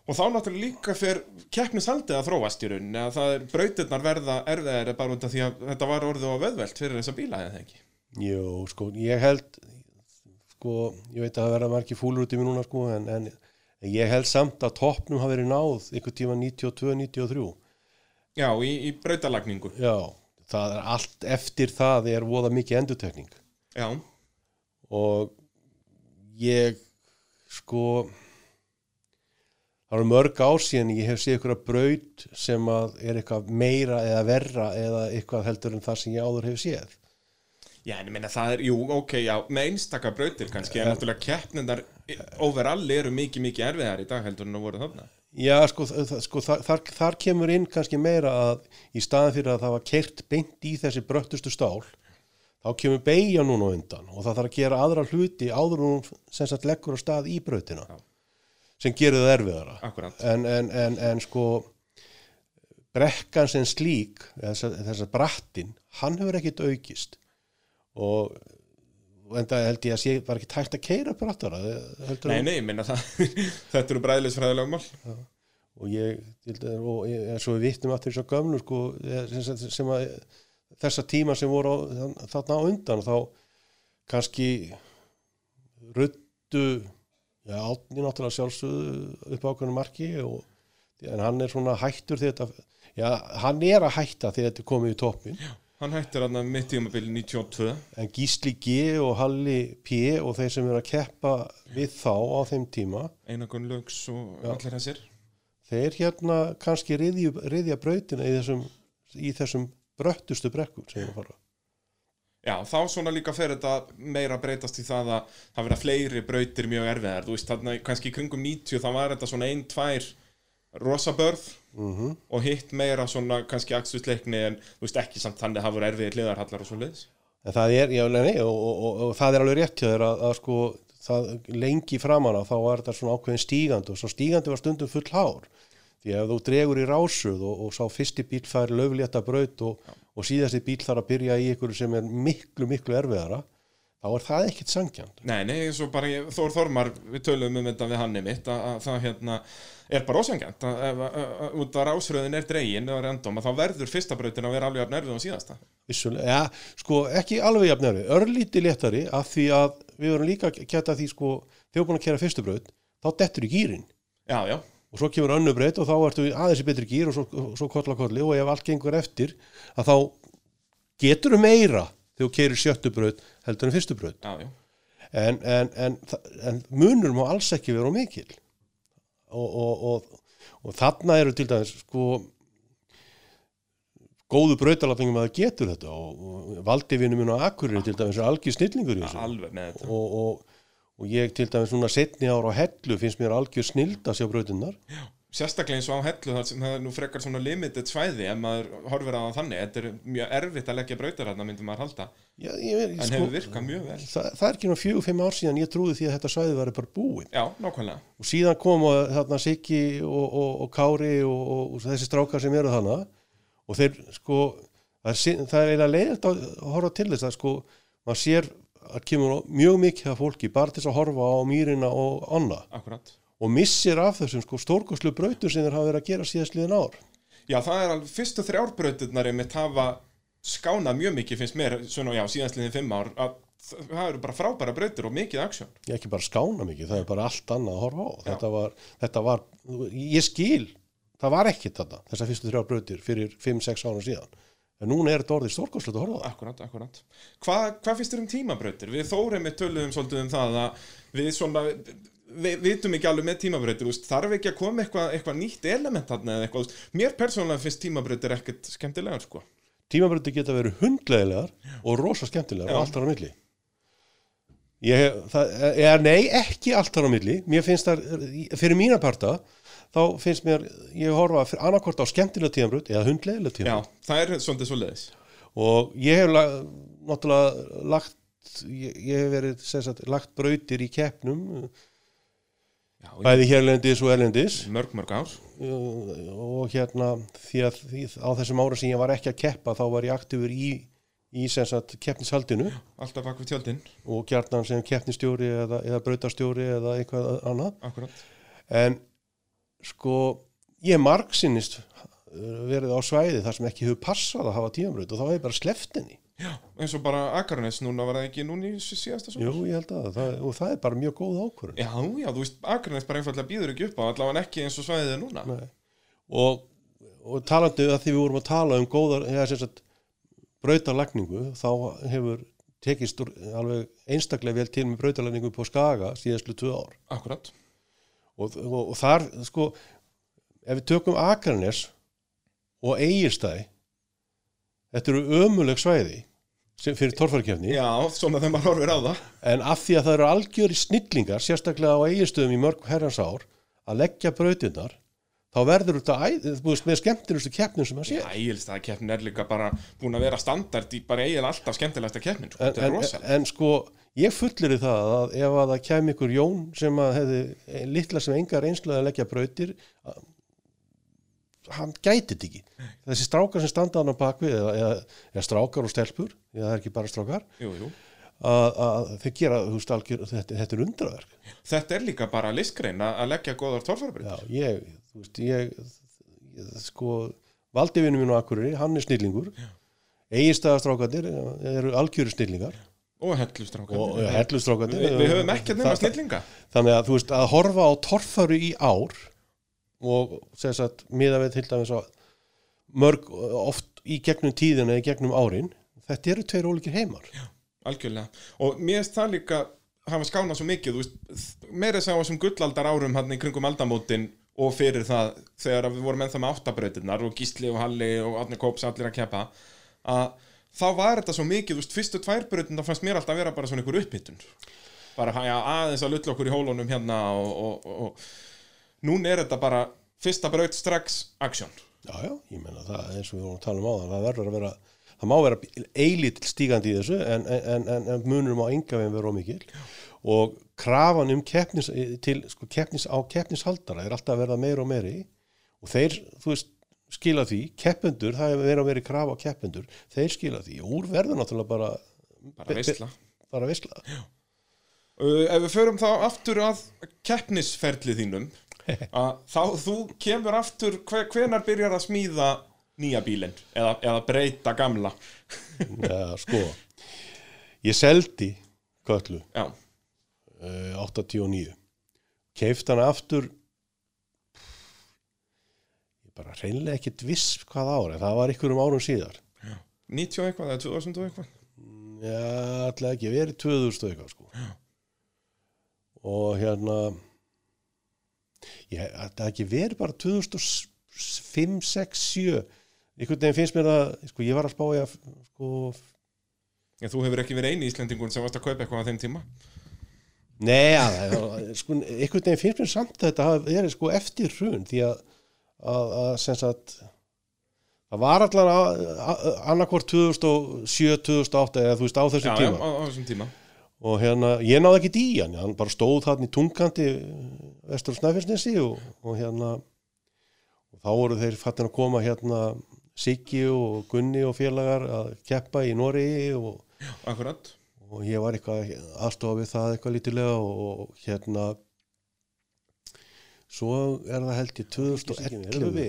Og þá náttúrulega líka fyrir keppnishaldið að þróast í rauninni að það er brautirnar verða erfiðari bara af því að þetta var orðið á veðvelt fyrir þessa bíla eða ekki? Jú, sko, ég held sko, ég veit að það verða margir fúlur út í mér núna sko, en, en ég held samt að toppnum hafi verið náð einhver tíma 92-93 Já, í, í brautalagningu. Já, það er allt eftir það er voða mikið endurtekning. Já, og ég sko það eru mörg ár síðan ég hef séð ykkur að braut sem að er eitthvað meira eða verra eða eitthvað heldur en það sem ég áður hef séð já, en ég meina það er, jú, ok, já, með einstaka brautir kannski En náttúrulega keppnindar overall eru mikið, mikið erfiðar í dag heldur en að voru þarna. Já, sko, það, sko þar, þar, kemur inn kannski meira að í staðan fyrir að það var kert beint í þessi bröttustu stál þá kemur beigja núna undan og það þarf að gera aðra hluti áður hún sem sagt leggur á stað í brautina Já. sem gerir það erfiðara. Akkurat. En, en, en, en sko brekkan sem slík þessar þessa brattin, hann hefur ekkit aukist og og enda held ég að sé var ekki tækt að keira heldur Nei, nei, meina það Þetta eru bræðilegsfræðilega mál. Og ég, og ég eins og við vittum aftur þess að gömlu sko, sem, sem, sem að þessa tíma sem voru á, þarna á undan þá kannski ruttu já, átni náttúrulega sjálfsögðu upp ákveðinu marki og, en hann er svona hættur þetta já, hann er að hætta þegar þetta er komið í toppin Hann hættir hann mitt tímabili 92 en Gísli G og Halli P og þeir sem eru að keppa við þá á þeim tíma. Einagun Lögs og Já. allir þessir. Þeir hérna kannski riðja, riðja brautina í þessum, í þessum bröttustu brekkum sem að fara. Já, þá svona líka fer þetta meira að breytast í það að það vera fleiri brautir mjög erfiðar, þú veist, þarna kannski í kringum 90 þá var þetta svona ein, tvær rosabörð Mhm. og hitt meira svona kannski akstuðsleikni en þú veist ekki samt þannig að það voru erfiðir hliðarhallar og svo leiðis En það er, já, nei, og, og, og, og það er alveg rétt hjá þér að, að sko, það lengi framan á þá var þetta svona ákveðin stígandi og svo stígandi var stundum full hár. Því ef þú dregur í rásuð og, og sá fyrsti bíl fær löflétta braut og, og síðasti bíl þarf að byrja í ykkur sem er miklu, miklu erfiðara, þá er það ekkit sangjant. Nei, nei, eins og bara ég, Þór Þormar við töluðum um þetta við hann mitt að, að það hérna er bara að að- að- út að rásröðin er dregin eða random að þá verður fyrsta brautin að vera alveg af nervið á síðasta Vissulega, ja, sko, ekki alveg jafnari, örlíti léttari af því að við vorum líka að geta því, sko, þegar búin að kera fyrstu braut, þá dettur í gýrin. Já, já, og svo kemur önnu breyt og þá ertu aðeins í betri gýr og svo, svo kolla kolli og ef allt gengur eftir að þá getur meira þegar þú keirir sjöttu braut heldur en fyrstu já, já. En, en, en, en munur má alls ekki vera mikil og, og, og, og þarna eru til dæmis sko góðu brautalafningum að það getur þetta. Og, og valdivinu minn á Akureyri til dæmis er algjör snillingur í þessu. Og, og, og ég til dæmis svona setni ára á hellu finnst mér algjör snild að sjá brautinnar Sérstaklega eins og á hellu þar sem það er nú frekar svona limited svæði ef maður horfir á það þannig. Þetta er mjög erfitt að leggja brautar þarna myndi maður halda. Já, ég, ég, en hefur virkað mjög vel. Það, það er ekki náttúrulega fjögur, fimm ár síðan ég trúði því að þetta svæði var bara búið. Já, nákvæmlega. Og síðan komu þarna Siggi og, og, og Kári og, og, og þessi strákar sem eru þarna. Og þeir sko það er, er eiginlega leiðist að horfa til þess að sko maður sér að kemur mjög mikið af fólki bara til að horfa á mýrina og anna Akkurat og missir af þessum sko stórkoslu brautur sem þeir hafa verið að gera síðastliðin ár. Já, það er alveg fyrstu þrjárbrautirnar einmitt hafa skánað mjög mikið finnst mér svona, já, síðansliðin fimm ár að það eru bara frábæra brautir og mikið aksjón ég ekki bara skána mikið, það er bara allt annað að horfa á. Þetta var, þetta var, ég skil það var ekkit þetta, þessar fyrstu þrjár brautir fyrir 5-6 ára síðan. En núna er þetta orðið stórkoslega að horfa á það. Akkurat, akkurat. Hvað hva finnst þér um tímabrautir? Við þórið með töluðum svolítið um það að við svona við vitum ekki alveg með tímabrautir úst, þarf ekki að koma eitthvað, eitthvað nýtt element eitthvað, mér persónulega finnst tímabrautir ekkert skemmtilegar sko. Tímabrautir geta verið hundlegilegar og rosa skemmtilegar Já. og allt þar á milli. Ég, það er nei, ekki allt þar á milli. Mér finnst það, fyrir mína parta þá finnst mér, ég horfa annarkort á skemmtilega tímabraut eða hundlegilega Já, tímabraut. það er svolítið svo leiðis og ég hef la, náttúrulega lagt ég, ég hef verið sagt, lagt brautir í keppnum Já, bæði hérlendis og erlendis. Mörg, mörg ár. Og hérna því að því, á þessum ára sem ég var ekki að keppa þá var ég aktífur í, í keppnishaldinu. Alltaf bak við tjöldin, og gjarnan sem keppnistjóri eða, eða brautarstjóri eða eitthvað annað. Akkurat. En sko ég margsinnist verið á svæði þar sem ekki hefur passað að hafa tíambraut og þá hef ég bara sleppt henni Já, eins og bara Akarnes núna var það ekki núna í sí- síðasta Jú, svo ég held að það, og það er bara mjög góð ákvörðun. Já, já, þú veist, Akarnes bara einfallega býður ekki upp á allavega ekki eins og svæðið er núna. Nei. og, og talandi að því við vorum að tala um góðar brautarlagningu þá hefur tekist alveg einstaklega vel til með brautarlagningu på Skaga síðastlu tvö ár. Akkurat. Og, og, og þar sko ef við tökum Akarnes og Egirstæði þetta eru ömuleg svæði fyrir torfærkefni Já, svona þegar maður horfir á það. En af því að það eru algjöri snillingar sérstaklega á eiginstöðum í mörg herrans ár að leggja brautinnar þá verður þetta með skemmtilegustu keppnum sem að sé. Já, Egilstæða keppnin er líka bara búin að vera standard í bara eiginlega alltaf skemmtilegasta keppnin sko. en, en, en sko ég fullir það að ef að það kem ykkur Jón sem að hefði litla sem enga reynslu að leggja brautir að- hann gæti þetta ekki. Þessi strákar sem standa hann á bakvið eða, eða, eða strákar og stelpur eða það er ekki bara strákar jú, jú. að, að þeir gera, veist, algjör, þetta, þetta er undraverk. Þetta er líka bara listgrein að leggja góðar torfærabrið Já, ég, ég, ég sko, valdivinu mínu á Akureyri, hann er snillingur, eiginstæðastrákandir eru algjöru snillingar. Og og hellustrákandir. Vi, Við höfum ekkert nema snillinga. Þannig að, þú veist, að horfa á torfæru í ár og, sem sagt, miða við til dæmis að mörg, oft í gegnum tíðina, í gegnum árin, þetta eru tveir ólíkir heimar. Algjörlega Og mér finnst það líka hafa skánað svo mikið þú veist, meira þess að á þessum gullaldar árum hann í kringum aldamótin og fyrir það þegar við vorum ennþá með áttabrautirnar og Gísli og Halli og Átni Kóps allir að keppa að þá var þetta svo mikið, veist, fyrstu tværbrautin fannst mér alltaf að vera bara svona ykkur upphittun bara ja, aðeins að lulla okkur í hólunum hérna og, og, og núna er þetta bara fyrsta braut strax aksjón Já, já, ég menna það eins og við vorum að tala um áðan, það verður að vera, það má vera eilítill stígandi í þessu en, en, en, en munur má enga veginn vera ómikil og krafan um keppnis, til, sko, keppnis á keppnishaldara er alltaf að verða meira og meiri. Og þeir, þú veist, skila því, keppendur, það er verið að vera krafa á keppendur, þeir skila því. Og úr verður náttúrulega bara, bara veistla bara veistla. uh, ef við förum þá aftur að keppnisferli þínum þá þú kemur aftur hver, hvenar byrjar að smíða nýja bílinn? Eða, eða breyta gamla? Já, sko, ég seldi köllu já, uh, 89 keift hana aftur ég bara reynlega ekkit viss hvað ára það var ykkur um árum síðar. 90 og eitthvað eða 2000 og eitthvað? Já, alltaf ekki verið 2000 og eitthvað sko. Já. og hérna ég, það hafði ekki verið bara 2005, 6, 7 einhvern veginn finnst mér að sko, ég var að spá ég að sko, en þú hefur ekki verið eini íslendingun sem varst að kaupa eitthvað á þeim tíma? Nei, að, sko, einhvern veginn finnst mér samt að þetta verið sko eftir hrun því að, að, að sem sagt það var allan annarkvort 2007, 2008 eða þú veist á þessum já, já, tíma. á, á þessum tíma. Og hérna, ég náði ekki í hann hann bara stóð þarna í tungkanti vestur Snæfellsnesi og, og hérna og þá voru þeir fattin að koma hérna Siggi og Gunni og félagar að keppa í Noregi og og ég var eitthvað aðstofa við það eitthvað lítilega og, hérna svo er það held ég 2011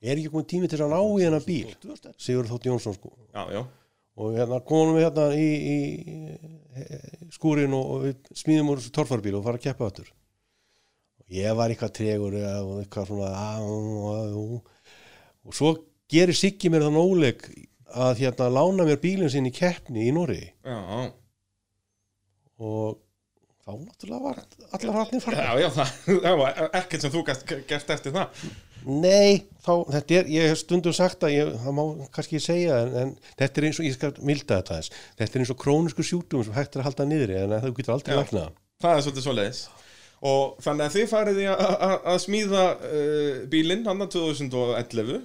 er ekki komið tími til að ná í hennar bíl? Sigur Þótt Jónsson sko. Já, já, og hérna komum við hérna í, í skúrin og, og smíðum úr þessu torfarbíl og fara að keppa öttur ég var eitthvað tregur og eitthvað svona og, og svo gerir Siggi mér þann óleg að hérna lána mér bílinn sinn í keppni í Noregi. Já, og þá náttúrulega var allar hratnir fara já, já það, var ekkert sem þú gast gert eftir það. Nei, þá, þetta er, ég hef stundum sagt að ég, það má kannski ég segja en, en þetta er eins og, ég skal milda þetta þess þetta er eins og krónisku sjúkdum sem hægt er að halda niðri en það getur aldrei Já. læknað. Það er svolítið svoleiðis og þannig að þið farið í að- að að smíða uh, bílinn hann að 2011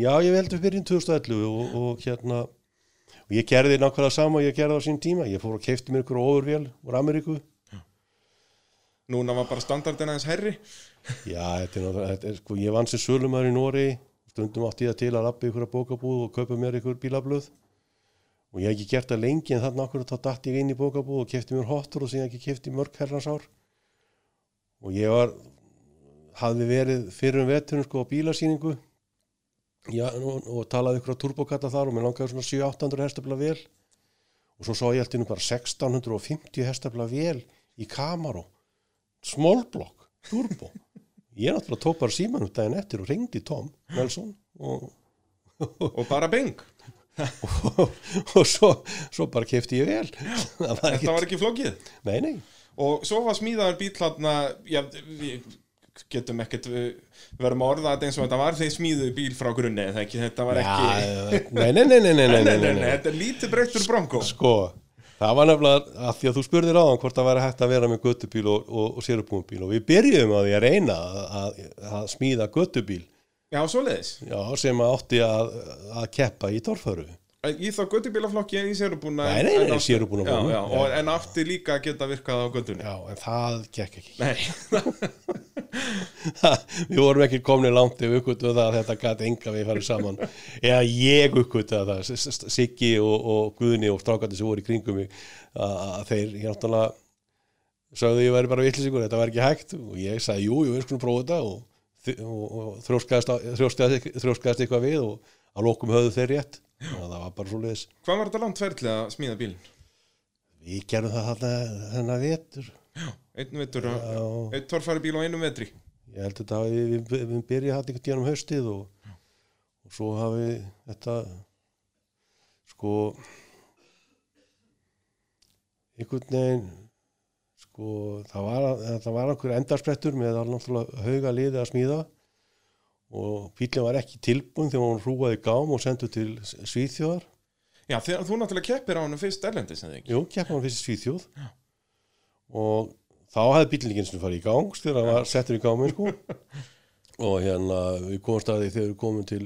Já, ég held við byrjum 2011 og, og hérna og ég gerði nákvæmlega sama og ég gerði á sín tíma. Ég fór og keifti mér ykkur ofurvél úr Ameríku. Núna var bara standardin aðeins herri Já, þetta er, náttúrulega- sko, ég vann sem sölumæður í Nóri stundum átti ég það til að lappa ykkur að bókabúð og kaupa mér ykkur bílablöð. Og ég hef ekki gert það lengi en þarna okkur þá datt ég inn í bókabúð og kefti mér hottur og hef ekki kefti mörg herrans ár og ég var hafði verið fyrir um veturinn sko á bílasýningu. Já, og, og talaði ykkur á turbokata þar og mér langaði svona 700-800 hestafla vel. Og svo sá ég alltaf bara 1650 hestafla vel í Camaro smallblock, turbo. Ég náttúrulega tók bara símanum daginn eftir og ringdi Tom Nelson og, og bara bing. Og, og svo, svo bara kefti ég vel. Var þetta ekki, var ekki flókið. Nei, nei og svo var smíðaður bíl hérna, já, við getum ekkert, við verðum að orða þetta eins og þetta var þeir smíðuðu bíl frá grunni ekki, þetta var ekki nei, nei, nei, nei, þetta er lítið breytur bronko sko, það var nefnilega að því að þú spurðir á hann hvort það væri hægt að vera með göttubíl og, og, og sérupbúmbíl og við byrjum að því að reyna að, að smíða göttubíl já, sem átti að, að keppa í torfaru í þá göttubílaflokki en í sérubúna Nei, nei, nei, sérubúna já, já, og, en átti líka geta virkað á göttunni já, en það gekk ekki. Við vorum ekki komni langt ef uppgötu það að þetta gæti enga við farið saman. Eða ég uppgötu það Siggi og, og Guðni og strákandi sem voru í kringum mig að þeir hjáttalega sagði ég væri bara vitlisingur, þetta var ekki hægt. Og ég sagði jú, jú, við skulum prófa þetta og, og, þrjóskaðist, eitthvað við og að lokum höfðu þeir rétt það var bara svo leiðis hvað var þetta langt ferðli að smíða bílinn? við gerum það þarna þennan einn vetur, Já. einn torfæri bíl á einum vetri. Ég held að þetta hafi við, við, við byrja hann einhvern tíðan um haustið og, og svo hafi þetta sko einhvern veginn sko það var, það var einhver endarsprettur með alveg hauga liði að smíða og bílinn var ekki tilbúin þegar hún hrúaði gám og sendu til Svíþjóðar. Já, þegar þú náttúrulega keppir á hann fyrst erlendis eða ekki? Jú, keppa hann fyrst í Svíþjóð. Og þá hefði bílinn ekki eins og farið í gang þegar hann var settur í gáminn sko. Og hérna við komum staði þegar við komum til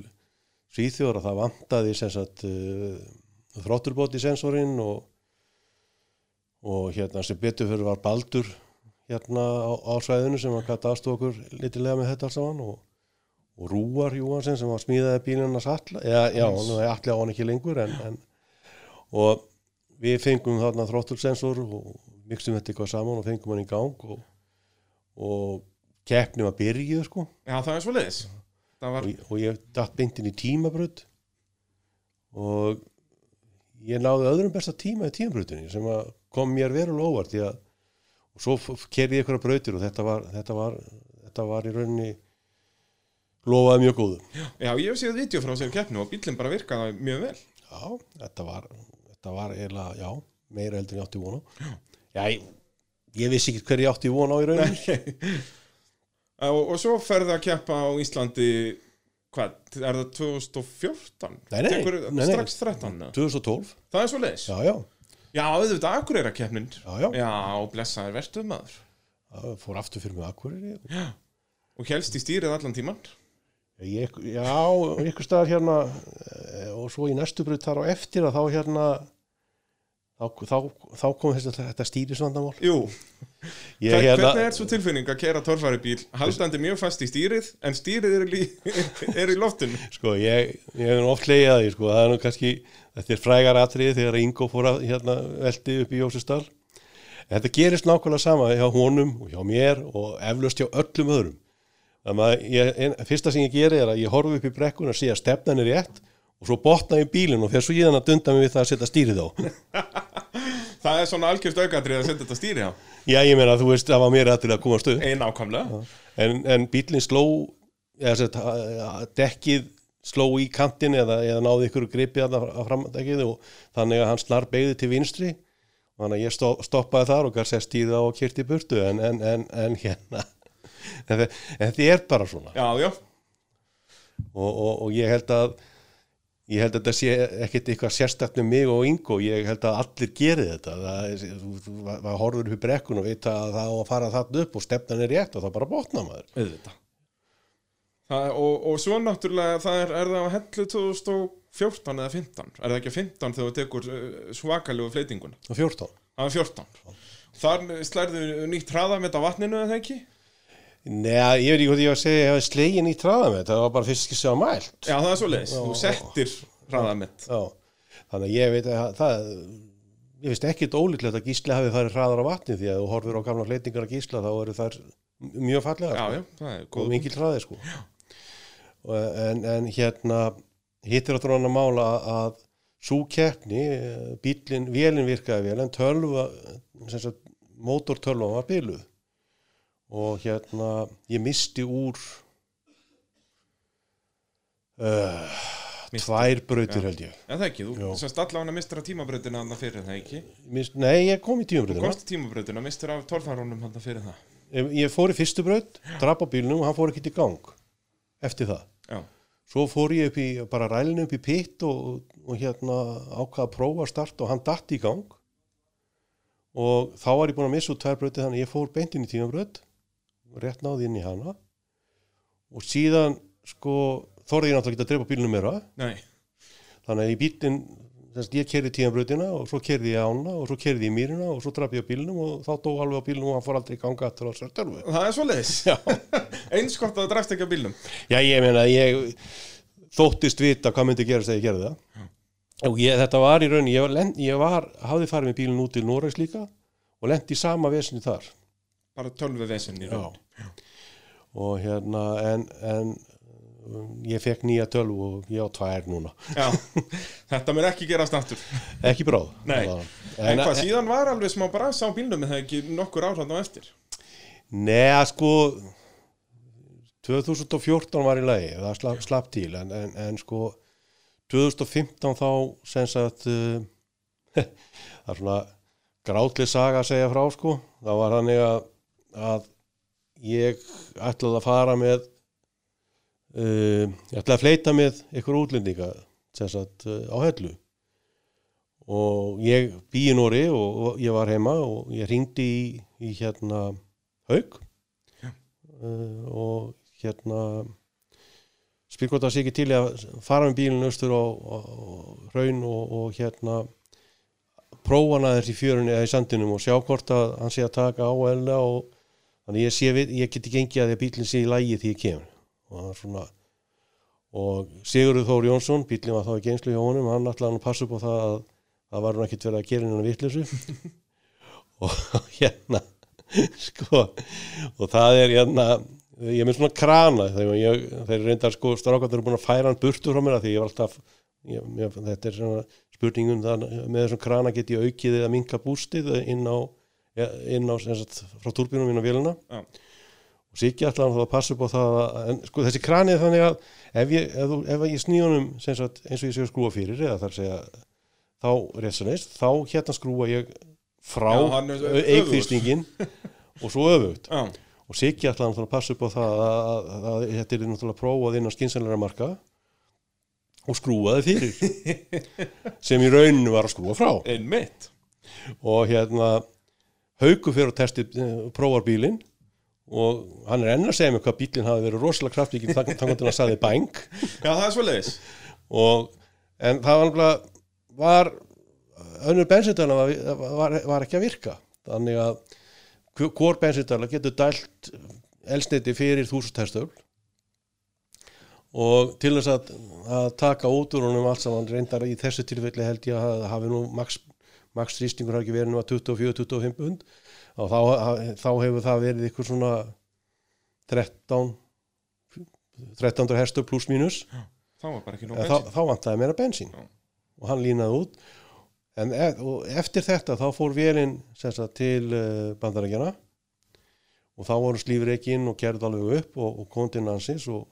Svíþjóðar að það vantaði sagt uh, þrótturbóti sensorinn og, og hérna sem betur fyrir var Baldur hérna á, á svæðinu sem hann gæti aðstofa okkur litilega með þetta alls saman og, og Rúar Júhansen sem var smíðaði bílinn hans alla, eða, já, nú er allir á hann ekki lengur en, en og við fengum þarna þróttursensor og mikstum þetta eitthvað saman og fengum hann í gang og, og keppni var byrjuð sko Já, það er svo leiðis. Var, og, og ég datt beintinn í tímabrödd og ég náði öðrum besta tíma í tímabröddinni sem að kom mér verulega óvart því að og svo kerði ég ykkur að brautir og þetta var, þetta var, þetta var í rauninni lofaði mjög góðu já, ég hef séð vídeo frá sér keppnu og bílinn bara virkaði mjög vel. já, þetta var, þetta var eiginlega, já, meira heldur en ég átti von á já, ég, ég vissi ekki hver ég átti von á í rauninni og, og svo ferði að keppa á Íslandi, hvað, er það 2014? Nei, nei, Tekur, nei. Strax 13? eða? 2012, Það er svo leiðis. já, já, Já, auðvitað Akureyra keppnin. já, já, Já, blessaður verstuð maður. já fór aftur fyrir mig akkurir Já. Og helst í stýrið allan tíman. Ég, já, ykkur staðar hérna eh, og svo í næstu brut þar á eftir að þá hérna þá, þá, þá kom þessi, þetta stýrisvandamál. Jú, ég, hérna, hvernig er svo tilfinning að kera torfæri bíl haldandi mjög fast í stýrið en stýrið er í, er í loftinu? Sko, ég, ég hef nú oft leiðið að því sko, það er nú kannski, þetta er frægar atriði þegar Ingo fór að hérna, veldi upp í Jósustall þetta gerist nákvæmlega sama hjá honum og hjá mér og eflaust hjá öllum öðrum ég, fyrsta sem ég geri er að ég horfi upp í brekkun og sé að stefnan er rétt og svo botna ég bílinn og fer svo ég að dunda mig við það að setja stýrið á. Það er svona algjörst aukatrið að setja þetta stýri á. Já, ég meina, þú veist, það var mér að til að komast upp. Ein ákamlega en, en bílinn sló dekkið sló í kantin eða, eða náði ykkur gripið að framdekkið og þannig að hann snar beigði til vinstri. Og þannig að ég stoppaði þar og gæði sér stíða og kyrti burtu en, en, en, en hérna þetta er bara svona. Já, já, og, og, og ég held að ég held að þetta sé ekkert eitthvað sérstakt með mig og Ingo, ég held að allir geri þetta. Það, þú, þú, það horfur upp brekkun og veit að það á að fara þarna upp og stefnan er rétt og það bara botna maður. Það, og, og svo náttúrulega það er, er það á hellu 2014 eða 15 Er það ekki 15 þegar þú tekur uh, svakalegu fleitinguna og 14 Það er 14 Þar slærðu nýtt hraðamett á vatninu eða ekki? Nei, ég veit ekki hvað ég var að segja ég hefði slegin í traða með þetta, það var bara fyrst ekki að mælt. Já, það er svo leiðis, þú settir hraðamett Já, þannig að ég veit að það ég veist ekkit ólíklegt að gísli hafi farið hraðar á vatni því að þú horfir á gamla fleitingar að gísla þá eru þær mjög fallega Já, sko. já, það er og góð mikil hraði sko. og, en, en hérna hittir áttur hann að mála að svo keppni eh, bílinn, vélinn virkaði vel en tölva sem sagt, mótortölva var byluð og hérna ég misti úr uh, tvær brautir Já. held ég. Já, það ekki, þú semst allavega mistur af tímabrautina hann fyrir það ekki? Mist, nei, ég kom í tíumbröðina Komst tímabrautina, mistur af torfarunum hann fyrir það. Ég, ég fór í fyrstu braut, drap á bílnum og hann fór ekki í gang eftir það. Já, svo fór ég upp í, bara rælinu upp í pitt og, og hérna ákvaða að prófa að starta og hann datt í gang. Og þá var ég búin að missa út tvær brauti þannig að ég fór beint inn í tímabraut rétt náði inn í hana. Og síðan sko þorði ég náttúrulega ekki að drepa bílnum meira. Nei, þannig að í bílinn að ég kerði tímabrautina og svo kerði ég ána og svo kerði ég mýrina og svo draf ég á bílnum og þá dó alveg á bílnum og hann fór aldrei í ganga aftur á þessar törfu það er svo leiðis Eins gott að það drafst ekki á bílnum. Já, ég meina, ég þóttist vita hvað myndi gerast þegar ég gerði það. Og ég, þetta var í rauninni, ég, var, ég var, hafði farið með bílinn út til Noregs líka og lendi í sama vesinni þar. Bara tölvu vesen í raun Og hérna, en, en um, ég fekk nýja tölvu og ég á tvær núna. Já, þetta mér ekki gerast aftur. Ekki bráð. Það- En hvað síðan var alveg smá bras á bílnum en það er ekki nokkur áhrifn á eftir? Nei, sko 2014 var í lagi það slapp, slapp til en, en, en sko 2015 þá sem sagt uh, það er svona grátli saga að segja frá sko. Það var þannig að, að ég ætlaði að fara með uh, ég ætlaði að fleita með ykkur útlendinga sagt uh, á hellu. Og ég bý í Nóri og, og ég var heima og ég ringdi í, í hérna Haug uh, og hérna spyr hvort það sé ekki til að fara með bílinn austur á hraun og, og hérna prófa hann aðeins í fjörunni eða í sandinum og sjá hvort að hann sé að taka á og þannig ég sé við, ég geti gengið að því að bílinn sé í lægi því ég kemur og svona og Sigurður Þór Jónsson, bílinn var þá í geinslu hjá honum, hann ætlaði hann að passa upp á það að það var hann ekkit verið að gera hennar vittlisu og hérna sko og það er hérna ég með svona krana þegar ég, þeir reyndar sko strákvæður eru búin að færa hann burtu frá mér að því ég var alltaf ég, ég, þetta er svona spurningum það, með þessum krana get ég aukið eða minka bústið inn á, inn á sagt, frá turbínum inn á vélina. Já. og hann þá að passa upp á það að, en sko þessi krani er þannig að ef ég, ef, ef ég sem sagt, eins og ég sé að skrúa fyrir eða þar segja þá réttsanist, þá hérna skrúa ég frá eigþýstingin og svo öfugt. Já, og Siggi ætlaði að passa upp á það að, að, þetta er náttúrulega prófað inn á skynsanlega marka og skrúaði fyrir sem í rauninu var að skrúa frá. Einmitt. Og hérna hauku fyrir að testi eh, prófar bílinn og hann er enn að segja mér hvað bílinn hafi verið rosalega kraftík þannig að hann sagði bang Já, það er svo leiðis og en það var nefnilega var önnur bensindala var, var, var ekki að virka. Þannig að hv- hvor bensindala getur dælt elsniti fyrir þúsund hestöfl og til þess að, að taka út úr honum allt saman reyndar í þessu tilfelli held ég að hafi nú max, max þrýstingur hafi ekki verið nú að 24-25 pund og þá, þá hefur það verið ykkur svona 13 13 hestöfl pluss mínus. Það var bara ekki nóg en þá, þá vantaði meira bensín. Já. og hann línaði út. En e og eftir þetta þá fór vélinn til uh, bandarækjana og þá voru slífur ekki inn og gerði alveg upp og, og nansins og,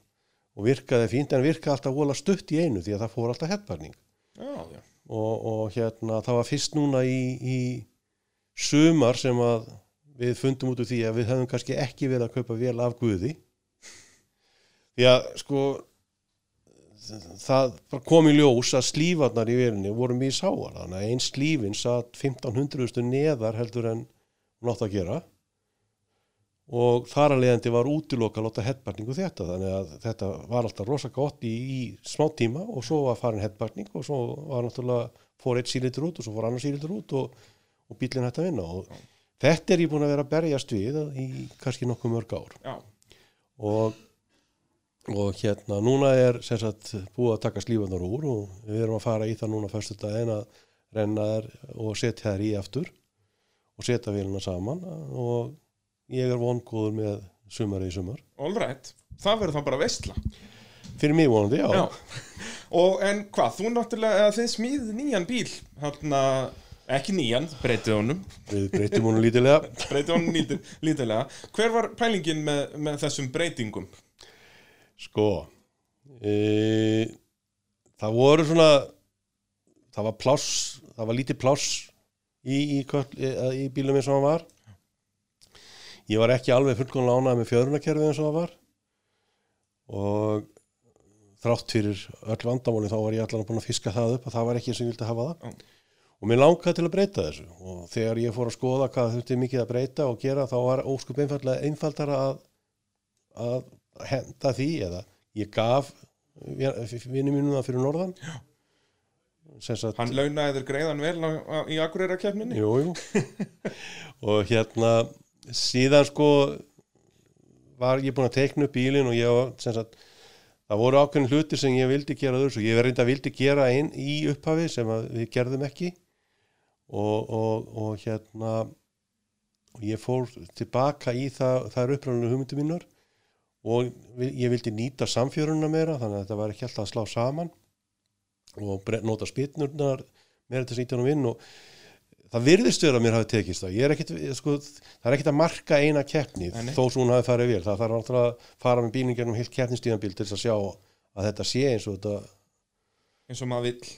og virkaði fínt en virkaði alltaf vola stutt í einu því að það fór alltaf hettbarning Já, já, og, og hérna það var fyrst núna í, í sumar sem að við fundum út úr því að við hefðum kannski ekki verið að kaupa vel af Guði. Því að sko það kom í ljós að slífarnar í velinni voru mjög sáar einn slífin satt 1500 neðar heldur en hún átt að gera og þar að leiðandi var útiloka að láta headbarningu þetta þannig að þetta var alltaf rosa gott í, í smá tíma og svo var farin headbarning og svo var náttúrulega fór eitt sílitur út og svo fór annar sílitur út og, og bílinn hætti að vinna. Og þetta er ég búin að vera að berjast við í kannski nokkuð mörg ár. Já, og, og hérna núna er sem sagt búið að taka slífarnar úr og við erum að fara í það núna fyrstu daginn að renna þær og setja þær í aftur og setja vélina saman. Og ég er vongóður með sumari í sumar. All right. Það verður þá bara veistla fyrir mig vonandi, já, Já, og en hvað, þú náttúrulega, þið smíð nýjan bíl Hanna, ekki nýjan, breytið honum. Við breytum honum lítilega Breytið honum lítil, lítilega Hver var pælingin með, með þessum breytingum? sko e, það voru svona það var pláss það var lítið pláss í, í, köll, í, í bílum eins og hann var ég var ekki alveg fullkomlega ánægð með fjörunarkerfið eins og það var og þrátt fyrir öll vandamáli þá var ég allan búin að fiska það upp að það var ekki eins og ég vildi hafa það Já. og mér langaði til að breyta þessu og þegar ég fór að skoða hvað þurfti mikið að breyta og gera þá var óskup einfaldara að, að henda því eða ég gaf vinni mínum það fyrir norðan sem sagt Hann launaði þér greiðan vel á, á, í Akureyra keppninni? Jú, jú. og hérna síðan sko var ég búinn að teikna upp bílinn og ég sagt það voru ákveðin hlutir sem ég vildi gera þurr og ég verði reynda vildi gera einn í upphafi sem að við gerðum ekki og, og, og hérna og ég fór tilbaka í það, er uppræninu hugmyndi mínar og ég vildi nýta samfjöruna meira þannig að þetta var ekki alltaf að slá saman og nota spytnurnar meira til að nýta hann vinn og það virðist vera að mér hafi tekist það. Ég er ekkit, sko, það er ekkit að marka eina keppni þó svo hún hafi farið vel. Það þarf náttúrulega að fara með bílinn gennum heilt keppnistíðanbíl til þess að sjá að þetta sé eins og þetta Eins og maður vill.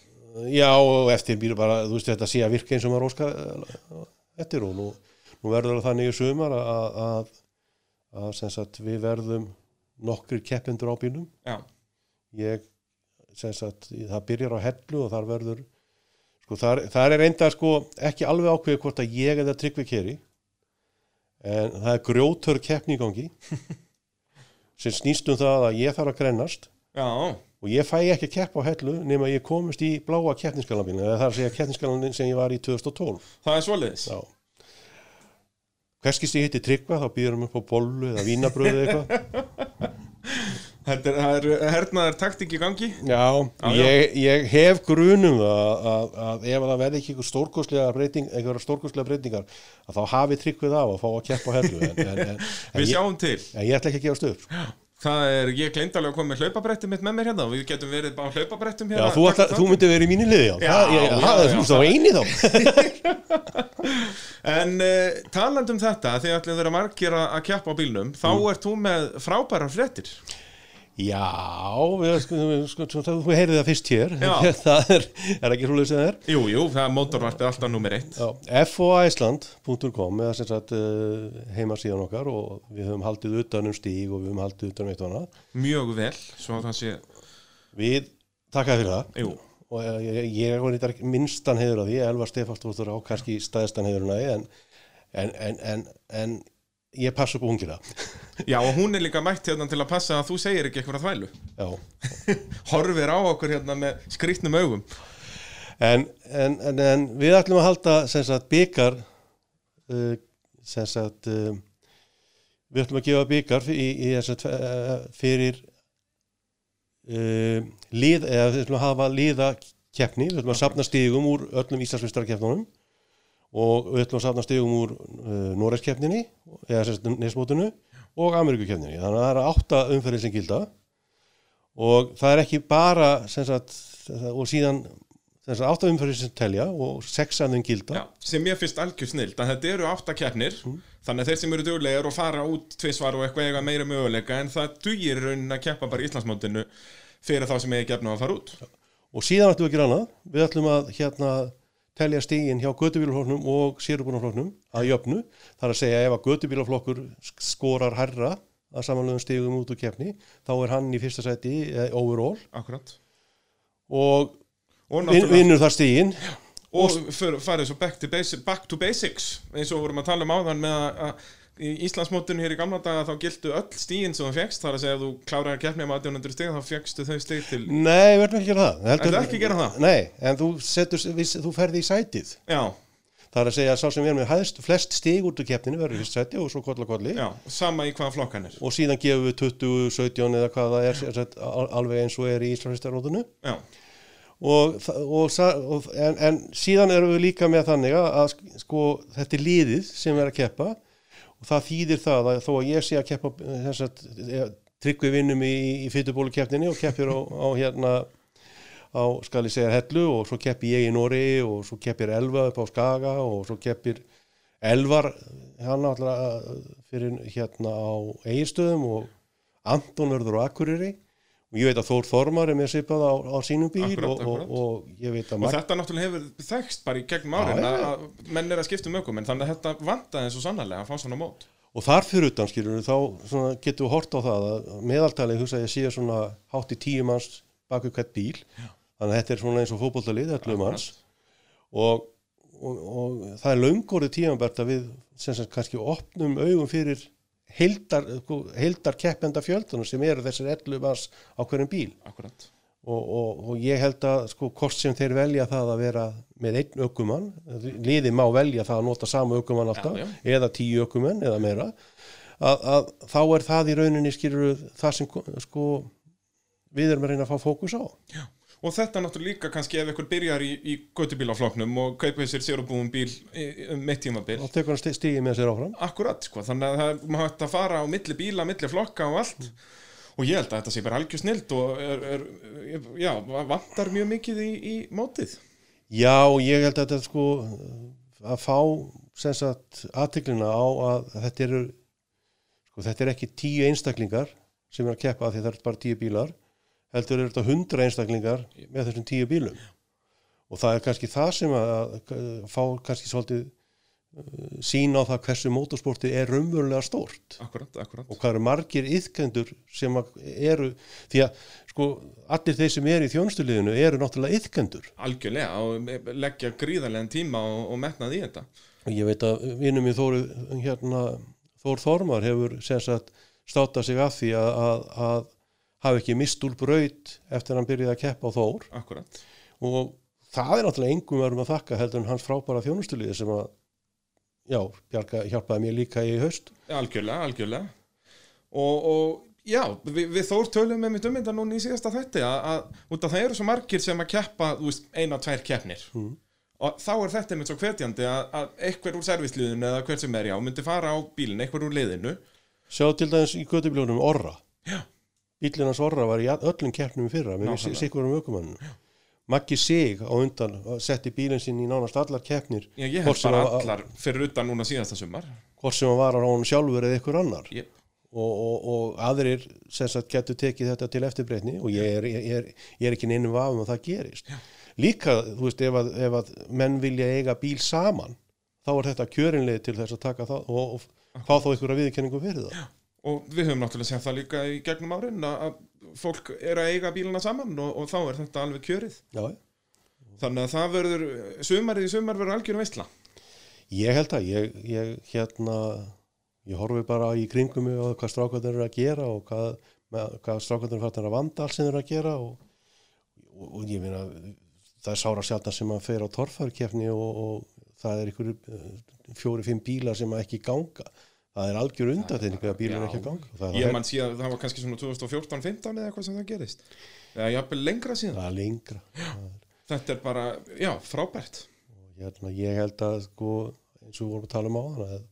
Já og eftir býr bara þú veist þetta sé að virka eins og maður óskar eh, eftir og nú, nú verður það þannig í sumar að, að, að sem sagt við verðum nokkur keppendur á bílum Já, ég sem sagt það byrjar á hellu og þar verður sko þar, þar er enda sko ekki alveg ákveðið hvort að ég eða tryggvi keri en það er grjótör keppni í gangi sem snýst um það að ég þarf að grennast Já, og ég fæ ekki að keppa á hellu nema ég komist í bláa keppninskalabílinn eða það er að segja keppninskalabílinn sem ég var í 2012 það er Já. Hverskist ég hitti tryggva þá býður hann upp á bollu eða vínabröðu eitthvað Þetta er, er hernaðar taktik í gangi Já, Já, já. ég, ég hef grunum að, að, að ef það verði ekki einhver stórkostlega breyting, breytingar að þá hafi tryggvið á að fá að keppa á en, Við sjáum til en ég ætla ekki að gefa stöð sko. Það er, ég að koma með hlaupabrettum mitt með mér hérna og við getum verið á hlaupabrettum Já, hérna þú, ætla, þú myndi verið í mínu liði já, Já, það, ég, já, já, þú já. veist þá eini þá En uh, talandi um þetta, því að vera margir að keppa á bílnum þá Mm. ert þú með frábærar fréttir Já, við, þú heyrið það fyrst hér. Það er, er ekki hrúlega sem það er? Jú, jú, það er mótorvarpið alltaf nummer eitt. Já, foiceland.com eða sem sagt uh, heimasíðan okkar og við höfum haldið utan um stíg og við höfum haldið utan um eitt og annað. Mjög vel, svo það sé Við takkaði fyrir það. Jú, og eh, ég, ég var nýttar minstan heiður af því, Elvar Stefánsdóttur á kannski stæðstan heiðurna en, en, en, en, en ég passa upp ungina. Já og hún er líka mætt hérna til að passa að þú segir ekki eitthvað þvælu. Já. Horfir á okkur hérna með skrýtnum augum. En, en, en, en við ætlum að halda sem sagt byggar uh, sem sagt uh, við ætlum að gefa byggar í, í, sagt, uh, fyrir uh, lið, eða við ætlum að hafa liða keppni, við ætlum að safna stigum úr öllum Íslandsvistarkeppnunum og við ætlum að safna stigum úr uh, Noregskeppninni eða sem sagt nesmótinu og Ameríkukeppninni. Þannig að það er átta umferðin sem gilda. Og það er ekki bara sagt, og síðan þess að átta umferðir sem telja og sex af þeim gilda. Já, sem ég finnst algjör snild að þetta eru átta keppnir. Mm. þannig að þeir sem eru duglegir og fara út tvisvar og eitthvað eiga meira möguleika en það dugir raunin að keppa bara í Íslandsmótinu fyrir þá sem eigi gefna að fara út. Og síðan ætlum við að gera annað. Við ætlum að hérna telja stígin hjá gödubílaflokknum og sérubunaflokknum að jöfnu. Þar að segja ef að gödubílaflokkur skorar herra að samanlögum stígum út úr keppni þá er hann í fyrsta sæti eh, overall. Akkurat. Og Og, vinnur það stígin og för- farið svo back to, basic, back to basics eins og vorum að tala um áðan með að í Íslandsmótinu hér í gamla daga þá gildu öll stíin sem þú fegst þar að segja að þú kláraði keppni með 1800 stig þá fegstu þau stig til Nei, við ætlum ekki að gera það. Heldur- ekki að gera það? Nei, en þú, setur, við- þú ferði í sætið. Já, Það er að segja að sá sem er með hæðst flest stig út úr keppninu verður fyrst sæti og svo kolla kolli. Já, sama í hvaða flokkan er. Og síðan gefum við 20, 17 eða hvað það er al- alveg eins og er í Íslandsfyrstarrótunu Já, og, og, og en, en síðan erum við líka með þannig að, að sko þetta er liðið sem er að keppa og það þýðir það að þó að ég sé að keppa þess að tryggvi vinnum í, í fytubólu keppninni og keppir á, á hérna á skal ég segja hellu og svo keppi ég í Nóri og svo keppir Elva upp á Skaga og svo keppir Elvar hann alltaf fyrir hérna á Eirstöðum og Anton verður á Akureyri. og ég veit að Þór Þormar er með svipað á, á sínum bíl Akkúrat, og, og, akkúrat. og ég veit að og Mag- þetta náttúrulega hefur þekst bara í gegnum árin Já, já, já. að menn er að skipta um ökum en þannig að þetta vantaði eins og sannarlega að fá svona mót. Og þar fyrir utan skilur þá svona, getum við hort á það að meðaltalið hugsa ég sé svona hátt í tíu manns baku hvert bíl. Þannig að þetta er svona eins og fótbollalið, 11 manns. Og, og, og það er laungórið tímanbært að við sem sagt kannski opnum augum fyrir heildar, sko, heildar keppenda fjöldunum sem eru þessir 11 manns á hverjum bíl. Akkurat. Og, og, og ég held að sko hvort sem þeir velja það að vera með einn ökumann, liði má velja það að nota sama ökumann alltaf Já, eða tíu ökumenn eða meira að, að þá er það í rauninni skilur það sem sko við erum að reyna að fá fókus á Og þetta náttúrulega líka kannski ef ykkur byrjar í, í göttubílafloknum og kaupið sér sérubúum bíl í- um tímabil. Og tekur hann stigið með sér áfram? Akkurat, sko, þannig að má hægt að fara á milli bíla, milli flokka og allt. Og ég held að þetta sé bara algjör snild og er, er, já, vantar mjög mikið í, í mótið. Já, og ég held að þetta sko að fá sem sagt aðtiklina á að þetta eru sko þetta er ekki tíu einstaklingar sem er að keppa því það er bara tíu bílar heldur er þetta hundra einstaklingar með þessum tíu bílum. Og það er kannski það sem að, að fá kannski svolítið uh, sín á það hversu mótorsportið er raunverulega stórt. Akkurat, akkurat og hvað eru margir yðkendur sem að eru því að sko allir þeir sem eru í þjónstuliðinu eru náttúrulega yðkendur Algjörlega og leggja gríðarlegan tíma og, og metnað í þetta. Og ég veit að vinnum í Þóru hérna, Þór Þormar hefur sem sagt státa sig af því að, að, að hafa ekki mist úr braut eftir að hann byrjaði að keppa á Þór. Akkurat. Og það er náttúrulega engum verðum að þakka heldur en hans frábæra þjónustuliði sem að já, Bjarga hjálpaði mér líka í haust. Algjörlega, algjörlega. Og, og já, við, við þór tölum með mitt um þetta núna í síðasta þætti að, að það eru svo margir sem að keppa eina, tvær keppnir. Mm. og þá er þetta einmitt svo hvetjandi að, að einhver úr servisliðinu eða hver sem er já myndi fara á bílinn, einhver úr liðinu. Sjá til dæmis í gödubljónum Orra Já. bílinn hans Orra var í öllum keppnum fyrra með sikkurum ökumannum Maggi Sig á undan setti bílinn sinn í nánast allar keppnir. Já, ég sem bara allar fyrir utan núna síðasta sumar. hvort sem hann var á honum sjálfur eða ykkur annar. Yep. og, og, og aðrir sem sagt getur tekið þetta til eftirbreytni og ég er, ég er, ég er ekki neinum vafum að það gerist. Líka, þú veist, ef að, ef að menn vilja eiga bíl saman þá er þetta kjörinlega til þess að taka það og, og fá þá ykkur að viðkenningu fyrir það og við höfum náttúrulega séð það líka í gegnum árin að fólk er að eiga bíluna saman og, og þá er þetta alveg kjörið. Já, þannig að það verður, sumarið í sumar verður algjörum veistla ég held að ég, ég hérna ég horfi bara í kringum á hvað strákvæðin eru að gera og hvað, hvað strákvæðin eru að vanda alls sem eru að gera og, og, og ég meina það er sára sjálfna sem að fer á torfærkefni og, og það er ykkur fjóri-fimm bílar sem að ekki ganga það er algjör undateyning að bílar Já. ekki að ganga. Ég mann síðan það var kannski svona 2014-15 eða eitthvað sem það gerist. Eða jafnvel lengra síðan. Það er lengra. Það er, þetta er bara, já, frábært. Hérna, ég held að sko, eins og við vorum að tala um á þann að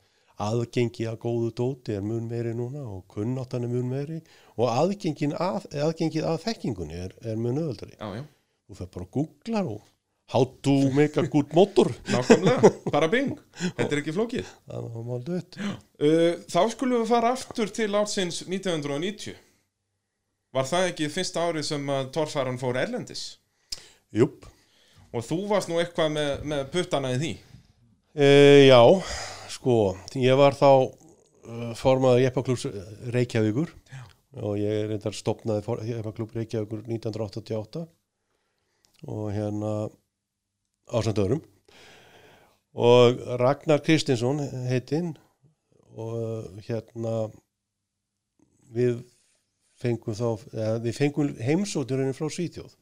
aðgengi að góðu dóti er mun meiri núna og kunnáttan er mun meiri. Og aðgengin að, aðgengið að þekkingunni er, er mun já, þú fer bara að googla og how to make a good motor. Nákvæmlega, bara bing. Þetta er ekki flókið. Uh, þá skulum við fara aftur til átsins 1990 var það ekki fyrsta árið sem torfæran fór erlendis? Júp, og þú varst nú eitthvað með, með puttana í því? E, já sko, ég var þá uh, formaður Jeppaklús Reykjavíkur. Já. og ég reyndar stopnaði Jeppaklúb Reykjavíkur 1988 og hérna ásand öðrum. Og Ragnar Kristinsson heitinn og hérna við fengum þá eða, við fengum heimsótturinn frá Svíþjóð.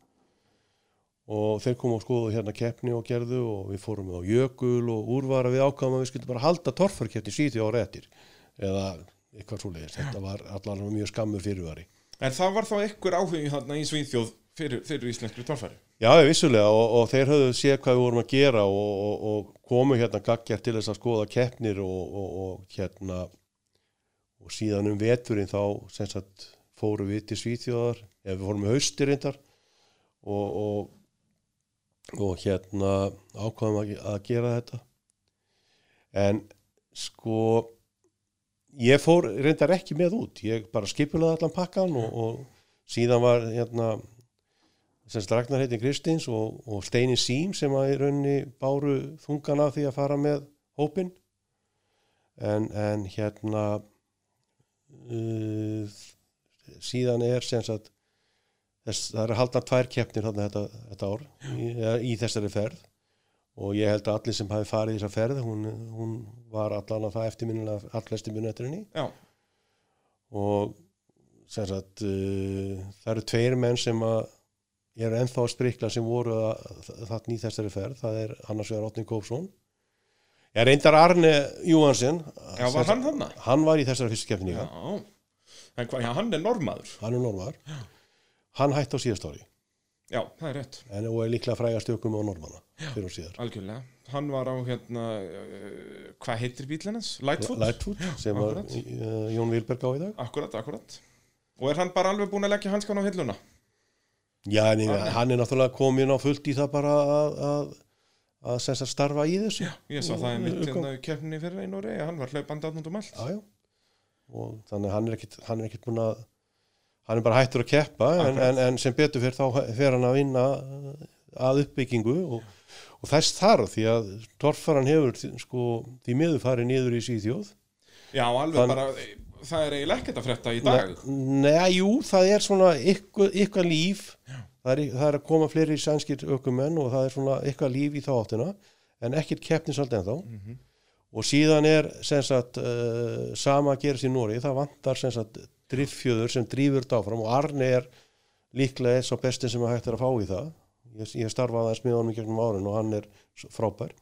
Og þeir komu og skoðu hérna keppni og gerðu og við fórum á jökul og úrvara við ákvæmum að við skyldum bara halda torfarkeppni Svíþjóð á réttir eða eitthvað svoleiðis, þetta var allar mjög skammur fyrirvari. En það var þá einhver áhugi þarna í Svíþjóð fyrir, fyrir íslenskri torfæri Já, vissulega og, og þeir höfðu séð hvað við vorum að gera og, og, og komu hérna gaggjart til þess að skoða keppnir og, hérna og síðan um veturinn þá sagt fóru við til Svíþjóðar eða við fórum með haustir reyndar og, hérna ákvaðum að, að gera þetta. En sko ég fór reyndar ekki með út ég bara skipulaði allan pakkan og síðan var hérna sem Ragnar heitin Kristins og, og Steini Sím sem að í rauninni báru þungan af því að fara með hópin en, en hérna uh, síðan er sem sagt þess, það er að halda tvær keppnir þarna þetta, þetta ár í, í þessari ferð. Og ég held að allir sem hafi farið í þessa ferð hún, hún var allan að það eftirminnilega allflesti muni eftir henni. Já, og sem sagt uh, það eru tveir menn sem að eru ennþá að sprikla sem voru þarna í þessari ferð. Það er annars vegar Otni Kópsson. Ég reyndar Arne Júhansen já var hann hann hann var í þessari fyrstu keppni já, en hvað, já, hann er normaður hann er normar hann hætti á síðast ári. Já, það er rétt, en og er líklega frægast ökum á normana fyrir og síðar. algjörlega. Hann var á hérna uh, hvað heitir bílinn hans? Lightfoot? Lightfoot sem var akkurat. uh, Jón Vilberg á í dag. Akkurat, akkurat. Og er hann bara alveg búin að leggja hanskan á hilluna? Já en Arne. hann er náttúrulega komin á fullt í það bara að, að, að sagt starfa í þessu Já, ég sá það í mitt hérna, keppninni fyrir einu orði, hann var hlaupandi átnum um allt. já, já. og þannig að hann er ekkit hann er ekkit búin að hann er bara hættur að keppa en, en, en sem betur fyrir þá fer hann að vinna að uppbyggingu og, og þess þarf því að torfaran hefur sko, því miður farið niður í síðjóð Já, alveg Þann- bara, það er eiginlega ekkert að frétta í dag. Nei, jú, það er svona eitthvað, eitthvað líf. Það er, það er að koma fleiri sænskir ökumenn og það er svona eitthvað líf í þá áttina en ekkert keppnisaldi ennþá. Mhm. og síðan er sagt uh, sama að gerist í Nóri það vantar driffjöður sem drýfur þetta áfram og Arne er líklega eins og bestin sem að hægt er að fá í það. Ég, ég starfaði aðeins með honum í gegnum árin og hann er frábær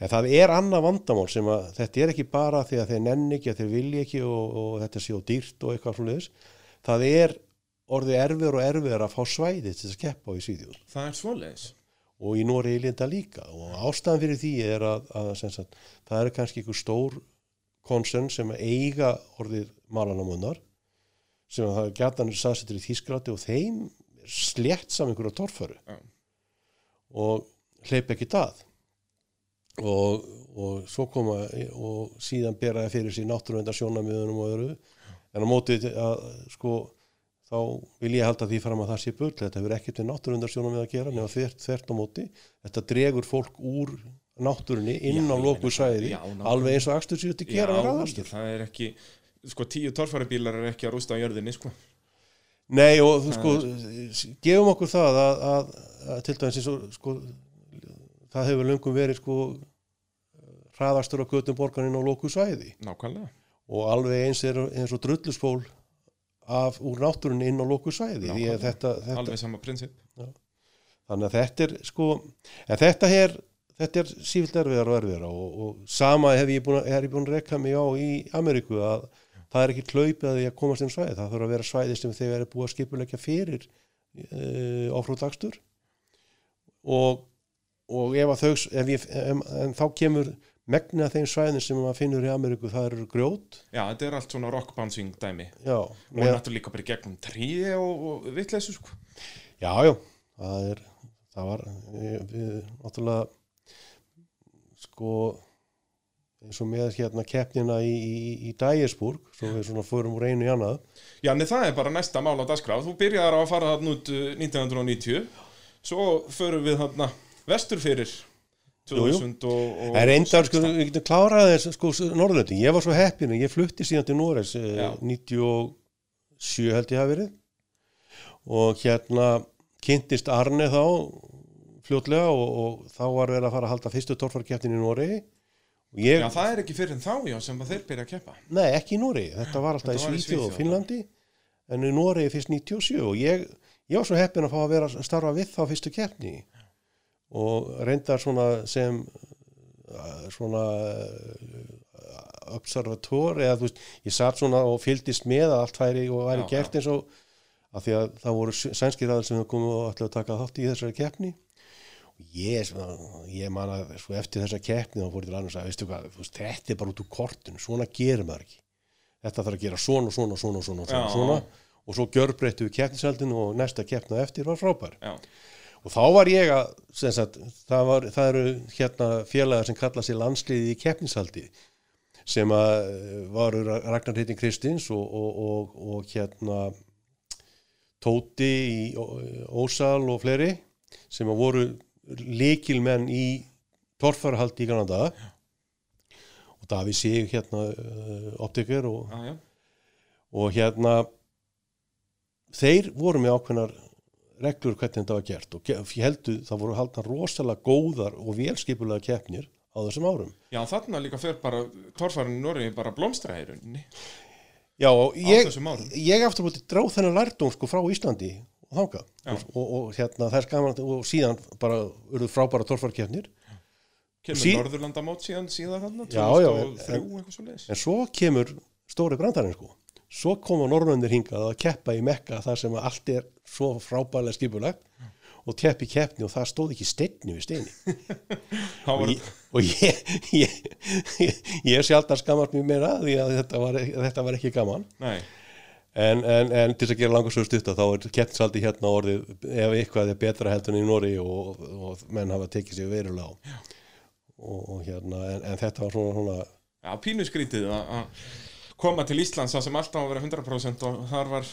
en það er annað vandamál sem að þetta er ekki bara því að þeir nenni ekki að þeir vilja ekki og, og þetta sé á dýrt og eitthvað svoleiðis. Það er orðið erfiður og erfiður að fá svæði til þess að keppa á í Svíðjóð Það er svoleiðis. og í Nóri í linda líka. Og ástæðan fyrir því er að, að sagt, það eru kannski einhver stór konsern sem eiga orðið malanamunnar sem að það er gætan saðsettur í Þískrati og þeim slétt saman einhverja torföru. Já. og hleyp ekki það og, og svo koma og síðan bera það fyrir sér náttúruvendar sjónamiðunum og öðru. En á móti að sko þá vil ég halda því fram að það sé bull. Þetta hefur ekkert með náttúruvendar sjónamið að gera nema þvert, þvert á móti. Þetta dregur fólk úr náttúrunni inn Já, á já, nákvæmlega. alveg eins og akstur sér til gera með Já, raðastur það er ekki, sko, tíu torfæribílar er ekki að rústa á jörðinni, sko. Nei og þú sko, gefum okkur það að, að, að til dæmis eins og sko, það hefur löngum verið sko hraðastur á göttum borgarinn á loku svæði. Nákvæmlega. og alveg eins er eins og drullusból af úr náttúrunni inn á loku svæði þetta, þetta, Alveg sama prinsip. þannig að þetta er sko, en þetta er þetta er sífilt erfiðar og erfiðar og, og sama hef ég búin er ég búin að rekka mig á í Ameríku að það er ekki hlaupið að að komast inn á svæði, það þurfa að vera svæði sem þeir eru búið að skipulegja fyrir uh, áfrúdagstur og, og ef að þau ef ég, em, en þá kemur megna þeim svæðin sem maður finnur í Ameríku það eru grjót Já, þetta er allt svona rock bouncing dæmi. já, Og með, náttúrulega líka bara gegnum trí og, og vitleysu, sko. já, já það er, það var við, við náttúrulega sko eins og með hérna keppnina í, í, í Dægisburg, svo við svona fórum úr einu í annað Já, en það er bara næsta mál á dagskraf. Þú byrjar á að fara þarna út uh, 1990, svo förum við þarna vestur fyrir. 2000 og, og En reyndar, sko, 16. við getum klárað þess, sko, Norðurlöndin, ég var svo heppin ég flutti síðan til Noregs eh, Já. 97 held ég hafi verið og hérna kynntist Arne þá fljótlega og, og þá var verið að fara að halda fyrstu torfarkjæftin í Noregi og ég, Já, það er ekki fyrir en þá, já, sem þeir byrja að keppa. nei ekki í Noregi, þetta var alltaf Þetta í Svíþjóð og. Finnlandi en í Noregi fyrst 97 og ég, ég var svo heppin að fá að vera að starfa við þá fyrstu keppni og reyndar svona sem svona observator eða þú veist, ég satt svona og fylgdist með að allt væri og væri Já, gert eins og af því að það voru sænskir aðeins sem komið og ætlaði að taka þátt í þessari keppni. Og ég, ég man að svo eftir þessa keppni þá fór ég til annars að veistu hvað, þetta er bara út úr kortinu svona gerir maður ekki. Þetta þarf að gera svona, svona, svona, svona, svona, svona. Og svo gjörbreyttu við keppnisaldinu og næsta keppna eftir var frábær. Já, og þá var ég að sagt, það, var, það eru hérna félagar sem kalla sér landsliði í keppnisaldi sem að eh, varu Ragnar Hittin Kristins og, og, og, og hérna Tóti í Ósal og fleiri sem að voru líkilmenn í torfarhaldi í Kanada og Davíð Sig hérna uh, optiker og já, já. og hérna þeir voru með ákveðnar reglur hvernig þetta var gert. Og ge- ég heldu það voru haldna rosalega góðar og velskipulega keppnir á þessum árum. Já, þarna líka fer bara, torfærin í Noregi bara rauninni. Já, og Á ég, ég aftur mútið dráð þennan lærdóm sko frá Íslandi og þanga Já. og, og, og hérna það er skaman og síðan bara urðu frábæra torfarkeppnir Kemur Sí- Norðurlandamót síðan síðan þarna, Já, já, 2003, en- eitthvað svo leiðis. en svo kemur stóri brandarinn sko svo koma norröndir hingað að keppa í Mekka þar sem allt er svo frábælega skipulagt og teppi keppni og það stóð ekki steinni við steini. Þá og ég, og ég, ég, ég, ég sé alltaf skammast mér meira því að þetta var, þetta var ekki gaman. En, en, en til að gera langar svo stutta þá er keppnisaldi hérna orðið ef eitthvað er betra heldur en í Nóri og, og menn hafa tekið sér verulega á. Og, og hérna en, en þetta var svona, svona já, pínu skrítið að koma til Íslands það sem alltaf á að vera 100% og þar var,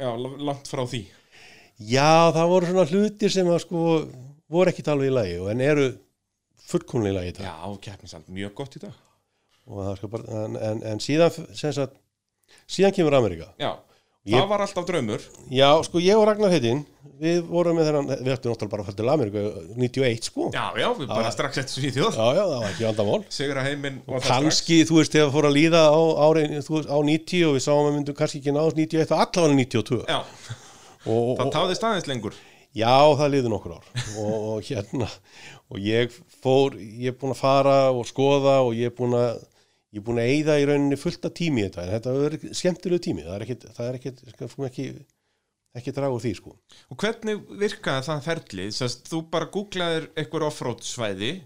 já, langt frá því. já það voru svona hlutir sem að sko voru ekkit alveg í lagi og en eru fullkomlega í lagi í dag Já, keppnisald, mjög gott í dag. bara, en, en, en síðan sagt, síðan kemur Amerika Já, Ég- Það var alltaf draumur Já, sko, ég og Ragnar heitinn, við vorum með þennan, við ættum náttúrulega bara að fara til Ameríku 91, sko. Já, já, við bara strax eftir svíþjóð Já, já, það var ekki vandamál. Sigra heiminn og það strax Kanski, þú veist, þegar fór að líða á, árin, þú veist, á 90 og við sáum að myndum kannski ekki náðast 91 og allavega 92. Já, Og, það táði staðins lengur já, það liður nokkur ár. og, og hérna, og ég fór, ég er búin að fara og skoða og ég er búin að, ég er búin að eyða í rauninni fullt af tími þetta, en þetta er skemmtilegu tími, það er ekkit, það er ekkit, sko, ekki, ekki draga úr því, sko. Og hvernig virkaði það ferlið? Sest, þú bara googlaðir einhver offroad svæði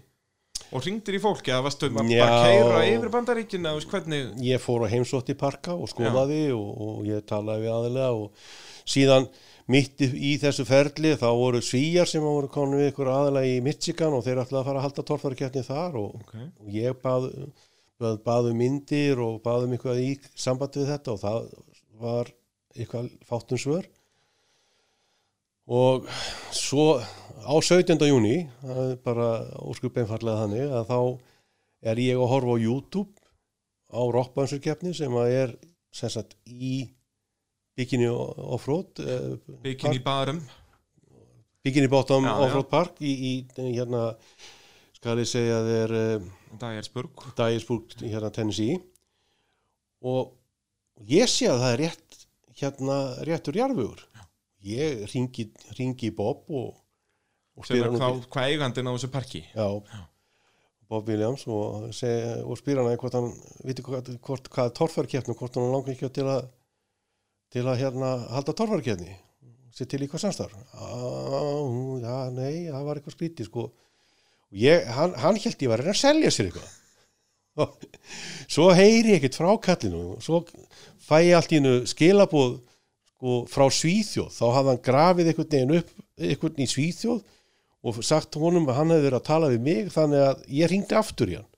og ringdir í fólki að varstu bara Já. að keira yfir bandaríkina veist hvernig ég fór á heimsótt í parka og skoðaði og, og ég talaði við aðilega og síðan mitt í þessu ferli þá voru svíjar sem voru konum við ykkur aðilega í Michigan og þeir ætlaði að fara að halda torfærukeppni þar og, okay. og ég bað, bað, bað um myndir og bað um eitthvað í sambandi við þetta og það var eitthvað fátum svör og svo á 17. júni bara óskup einfallega þannig að þá er ég að horfa á YouTube á rockbönsurkeppni sem að er sem sagt í bikini offroad eh, Bikini barum Já, já. offroad park í, í hérna skal ég segja er uh, Dyersburg. Dyersburg hérna Tennessee. Og ég sé að það er rétt hérna réttur jarðvegur. Ég ringi, ringi Bob og, og spyr hann hvað, hvað eigandinn á þessu parki. Já, Bob Williams og, seg, og spyr hann hvort hann viti hvað, hvort, hvað er torfærkeppni hvort hann langar ekki til að til að hérna halda torfærkeppni sér til í hvað samstarf? "Á, já, nei, það var eitthvað skrítið sko ég, hann, hann held ég var að selja sér eitthvað. Og svo heyri ég ekkert frá kallinu. Svo fæ ég allt í hennu skilabóð sko, frá Svíþjóð. Þá hafði hann grafið einhvern veginn upp einhvern í Svíþjóð og sagt honum að hann hefði verið að tala við mig þannig að ég ringdi aftur í hann.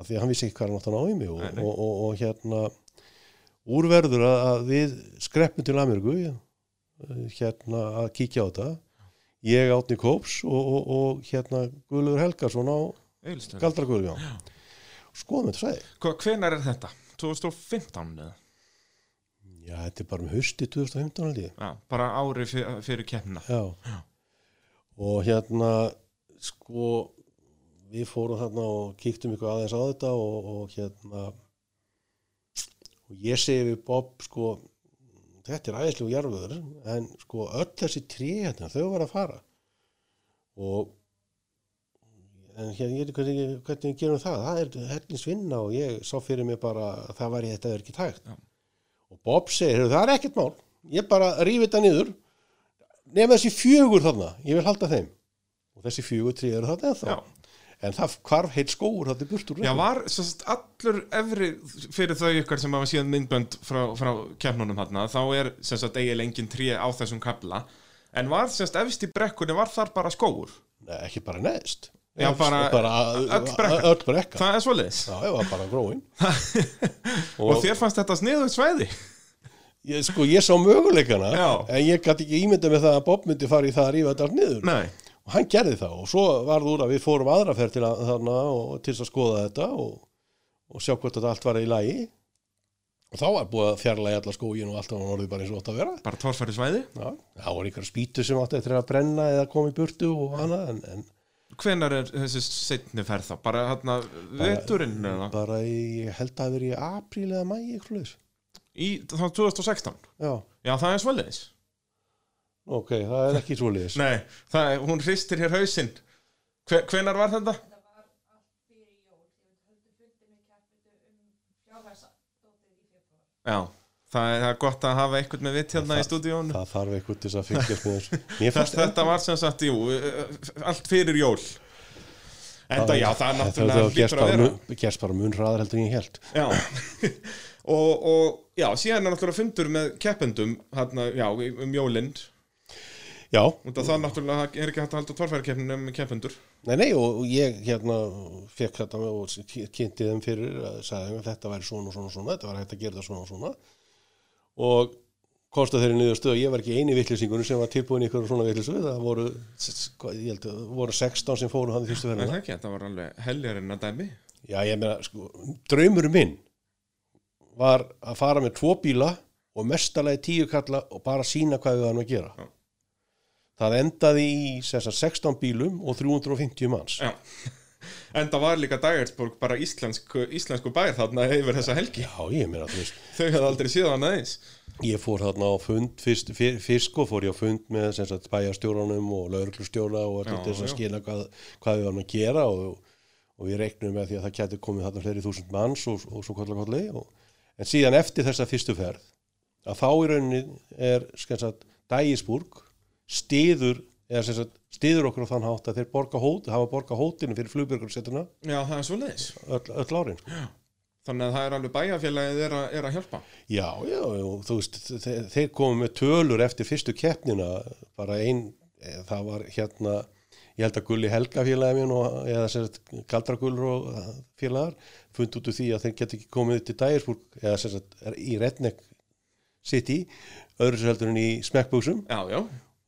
Af því að hann vissi ekki hvað hann átt að ná í mig. Og, Nei, nei. og, og, og hérna úrverður að, að við skreppum til Ameríku eh, hérna að kíkja á þetta ég átni Kóps og, og, og hérna Guðlur Helgason á Egilstöð Galdragulv, já. Skoðum þetta sæði. Hvenar er þetta? 2015 eða? Já, þetta er bara um hausti 2015 held ég. Já, bara ári fyrir, fyrir keppnina Já. Og hérna, sko, við fórum þarna og kíktum ykkur aðeins á þetta og, og hérna, og ég segi við Bob, sko, þetta er æðislegu jarföður, en sko, öll þessi trí hérna, þau var að fara. Og, en hérna, ég veit ekki hvernig, hvernig við gerum það, það er hellins vinna og ég sá fyrir mig bara að það væri þetta er ekki tægt. Já. Og Bob segir, "Heyrðu, það er ekkert mál, ég bara rífi þetta niður, nema þessi fjögur þarna, ég vil halda þeim. Og þessi fjögur trí eru þarna ennþá. Já. En það hvarf heilt skóur þetta burtur. Já, var sest, allur efri fyrir þau ykkar sem hafa síðan myndbönd frá, frá keppnunum þarna, þá er eigin engin tré á þessum kabla en var semst efst í brekkunni var þar bara skóur Nei, ekki bara neðst. Já, bara- brekkan. Öll brekka. það er svoleiðis Já, ég var bara gróin. og, þér fannst þetta sniðugt svæði Ég, sko, ég sá möguleikana, Já. en ég gæti ekki ímynda með það að Bob myndi fara í það að rífa þetta allt niður. Nei, Og hann gerði það og svo varð úr að við fórum aðraferð til að, þarna og til að skoða þetta og, og sjá hvort þetta allt var í lagi. Og þá var búið að fjarlægi alla skógin og allt var orðið bara eins og átt að vera. bara torfæri svæði Já, það voru ykkur spýtu sem átti eftir að brenna eða koma í burtu og hana, en, en hvenar er þessi setni ferð þá? bara hérna veturinn eða? bara í, ég held að það veri í apríl eða leis. í þá 2016 Já, já, það er svoleiðis ok, það er ekki svo leis. Nei, það hún hristir hér hausinn Hve, hvenar var þetta? Þetta var allt fyrir jól. Ég veit, höldu fundi með keppitu um fjárhæsdótið í februar. Já, það er, það er gott að hafa eitthvað með vitt hérna í stúdíónu Það þarf eitthvað til þess að. Mér fannst Þetta var sem sagt, jú, allt fyrir jól Enda, já, það er náttúrulega Það lítur að vera mun, gerst bara mun hraðar heldur en ég held. Já og, og já, síðan er náttúrulega fundur með keppendum hérna, já, um jólinn Já, og það náttúrulega er ekki hægt að halda tórfærakeppninu með keppendur. Nei, nei, og, og ég hérna fekk þetta með og kynnti þeim fyrir að sagði að þetta væri svona og svona og svona, þetta var hægt að gera þetta svona og svona. Og komst að þeirri niður stöð ég var ekki eini vittlisingunum sem var tilbúin í ykkur svona vittlisu, það voru, ég held að voru 16 sem fóru hann í fyrstu Það er ekki, þetta var alveg heljarinn að dæmi. Já, ég meina, sko, draumur minn var að fara með tvo bíla og mestalagi tíu kalla og bara sína hvað við varum að gera. Já. Það endaði í sagt, 16 bílum og 350 manns Já. En það var líka Daggersburg bara íslensk, íslensku bær þarna yfir þessa helgi. Já, ég meina, Þau hefði aldrei síðan annað eins. ég fór þarna á fund fyrst, fyr, fyrst sko fór ég á fund með sagt bæjarstjóranum og lauruglustjóra og allir þess að skila hvað, hvað við varum að gera og, og við reiknum með því að það gæti komið þarna fleiri þúsund manns og, og svo kolli og, en síðan eftir þessa fyrstu ferð að þá í rauninni er sagt Dægisburg stiður stiður okkur á þann hátt að þeir borga hót, hafa borga hótinu fyrir flugbjörgursetuna Já, það er svo leiðis. öll, öll árin sko. Þannig að það er alveg bæjarfélagið er, er að hjálpa. Já, já, þú veist, þeir, þeir komu með tölur eftir fyrstu keppnina, bara ein, eh, það var hérna, ég held að Gulli Helga félagi minn og, eða sagt, Galdragullur og eh, félagar, fund út úr því að þeir get ekki komið til Dægisburg, eða er í Redneck City, öðru sér heldur en í smekkbuxum. Já, já.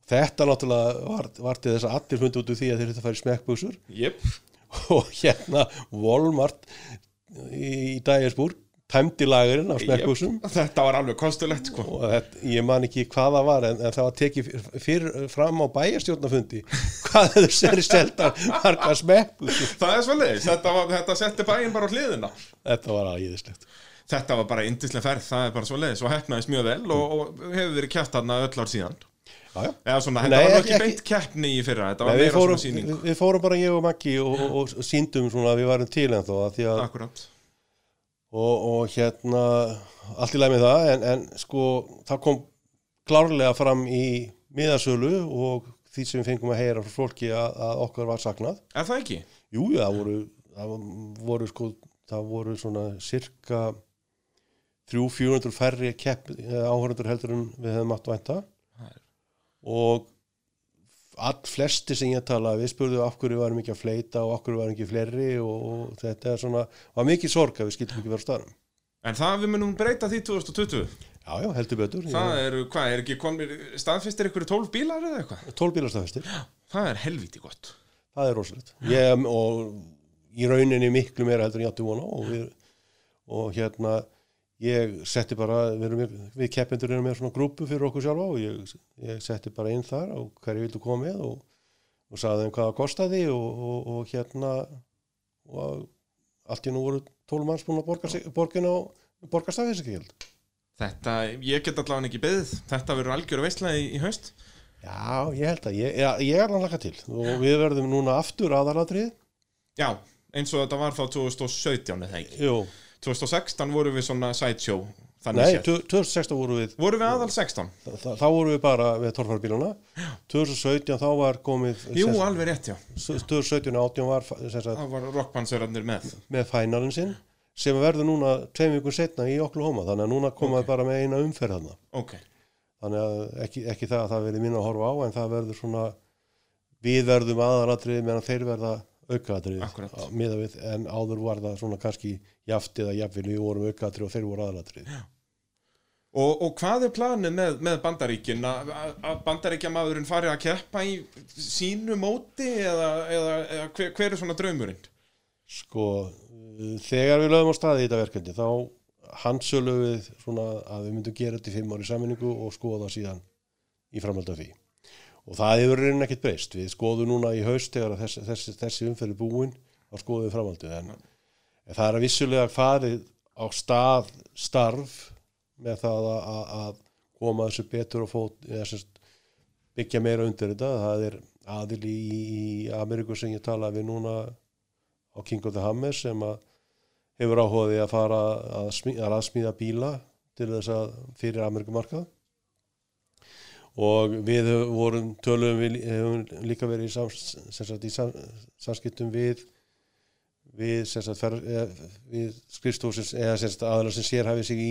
Þetta náttúrulega var, var til þess að allir fund út úr því að þeir þetta fara í smekkbuxur Jep. og hérna Walmart í, í Dægisburg tæmdi lagurinn af smekkbuxum Jep. Þetta var alveg kostulegt, sko. og þetta, ég man ekki hvað það var en, en það var tekið fyr- fyrir fram á bæjarstjórnafundi hvað þau sér selta marga smekku Það er svo leiðis. Þetta, þetta setti bæinn bara á hliðina. þetta var aðýðislegt Þetta var bara yndislega ferð, það er bara svo leiðis og hefnaðist mjög vel og, og hefur verið kæft þarna öll ár síðan. Eða svona, þetta var ekki- beint keppni í fyrra, þetta var meira svona síning. við, fórum bara ég og Maggi og, og, og síndum svona að við varum til en þó Akkurat. og, og hérna allt í lagi með það en, en sko það kom klárlega fram í miðasölu og því sem við fengum að heyra frá fólki að, að okkar var saknað Er það ekki? Jú, það voru, það voru sko, það voru svona cirka 300-400 færri kepp, áhörundur heldur en við hefum átt að vænta og all flesti sem ég talaði við spurðu af hverju varum ekki að fleita og af hverju varum ekki fleiri og, og þetta er svona, var mikið sorg að við skildum ekki vera á staðnum. En það við munum breyta því 2020. Já, já, heldur betur. Það eru, hvað, er ekki komir, staðfistir ykkur 12 bílar eða eitthvað? 12 bílastafistir, Það er helviti gott. það er rosalegt. Ég, og í rauninni miklu meira heldur en ég átti vona og, við, og hérna ég setti bara, við, við keppendur erum með svona grúpu fyrir okkur sjálfa og ég, ég setti bara inn þar og hverju vildu koma með og, og sagði þeim hvað það kostaði og, og, og hérna og allt í nú voru 12 manns búin að borgin á borgarstafis ekki held. Þetta, ég get allavega ekki beðið. Þetta verður algjöru veistlega í, í haust. Já, ég held að, ég, já, ég er alveg til og við verðum núna aftur aðalatrið. Já, eins og þetta var þá 2017 eða ekki. Jú, 2016 vorum við svona sideshow. Nei, séð. 2016 voru við Vorum við aðal 16? Þa, þá vorum við bara með torfarbíluna 2017 þá var komið Jú, sem, alveg rétt, já. 2017 og 18 var Það var rockbandsörarnir með. með fænalinn sinn sem verður núna tveim vikur setna í Oklahoma þannig að núna komaði Ok. bara með eina umferð þarna Ok. þannig að ekki, ekki það að það verði minna að horfa á en það verður svona við verðum aðalatrið meðan þeir verða aukaatrið Akkúrat. við, en áður var það svona kannski jaft eða jafnvel við vorum aukaatrið og þeir voru aðalatrið Og, og hvað er planið með, með bandaríkin? Að að bandaríkjamaðurinn fari að keppa í sínu móti eða, eða, eða hver, hver er svona draumurinn? Sko, uh, þegar við lögum á staði í þetta verkefni þá hansölu við svona að við myndum gera þetta í fimm ári sammenningu og skoða síðan í framhald af því. Og það hefur reynin ekkert breyst. Við skoðum núna í haust þegar þessi, þessi, þessi umferð er búin þá skoðum við framhaldið. En, það er að vissulega farið á stað starf með það að, að, koma þessu betur og fót, sérst, byggja meira undir þetta. Það er aðil í, Ameríku sem ég tala við núna á King of the Hammer sem að hefur áhugaði að fara að, smí, að aðsmíða bíla til þess að fyrir Amerikumarkað og við vorum tölum við hefum líka verið í, sem samskiptum við við, sem við skrifstofsins eða sem sagt, aðalega sem sér hafið sig í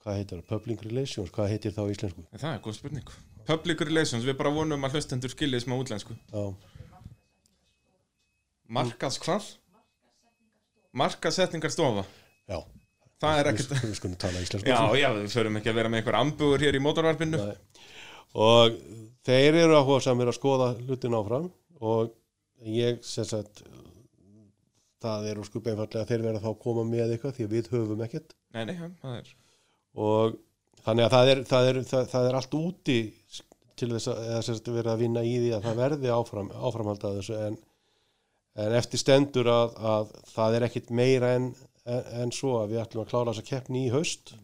hvað heitir það, Public Relations hvað heitir það á íslensku Það er góð spurning. Public Relations, við bara vonum að hlustendur skiljið smá útlensku. Já, Markas hvað? Markasetningarstofa. já Það er ekkert... við skulum tala íslensku Já, já, við förum ekki að vera með einhver ambugur hér í mótorvarpinu. Nei. og þeir eru áhuga samir að skoða hlutin áfram og ég sem sagt það er sko einfallega að þeir verða þá að koma með eitthvað því að við höfum ekkert Nei, nei, það er og þannig að það er, það er, það, það er allt úti til þess að, sérst verið að vinna í því að það verði áfram, áframhald að þessu en, en eftir stendur að, að það er ekkit meira en, en, en svo að við ætlum að klára þessa keppni í haust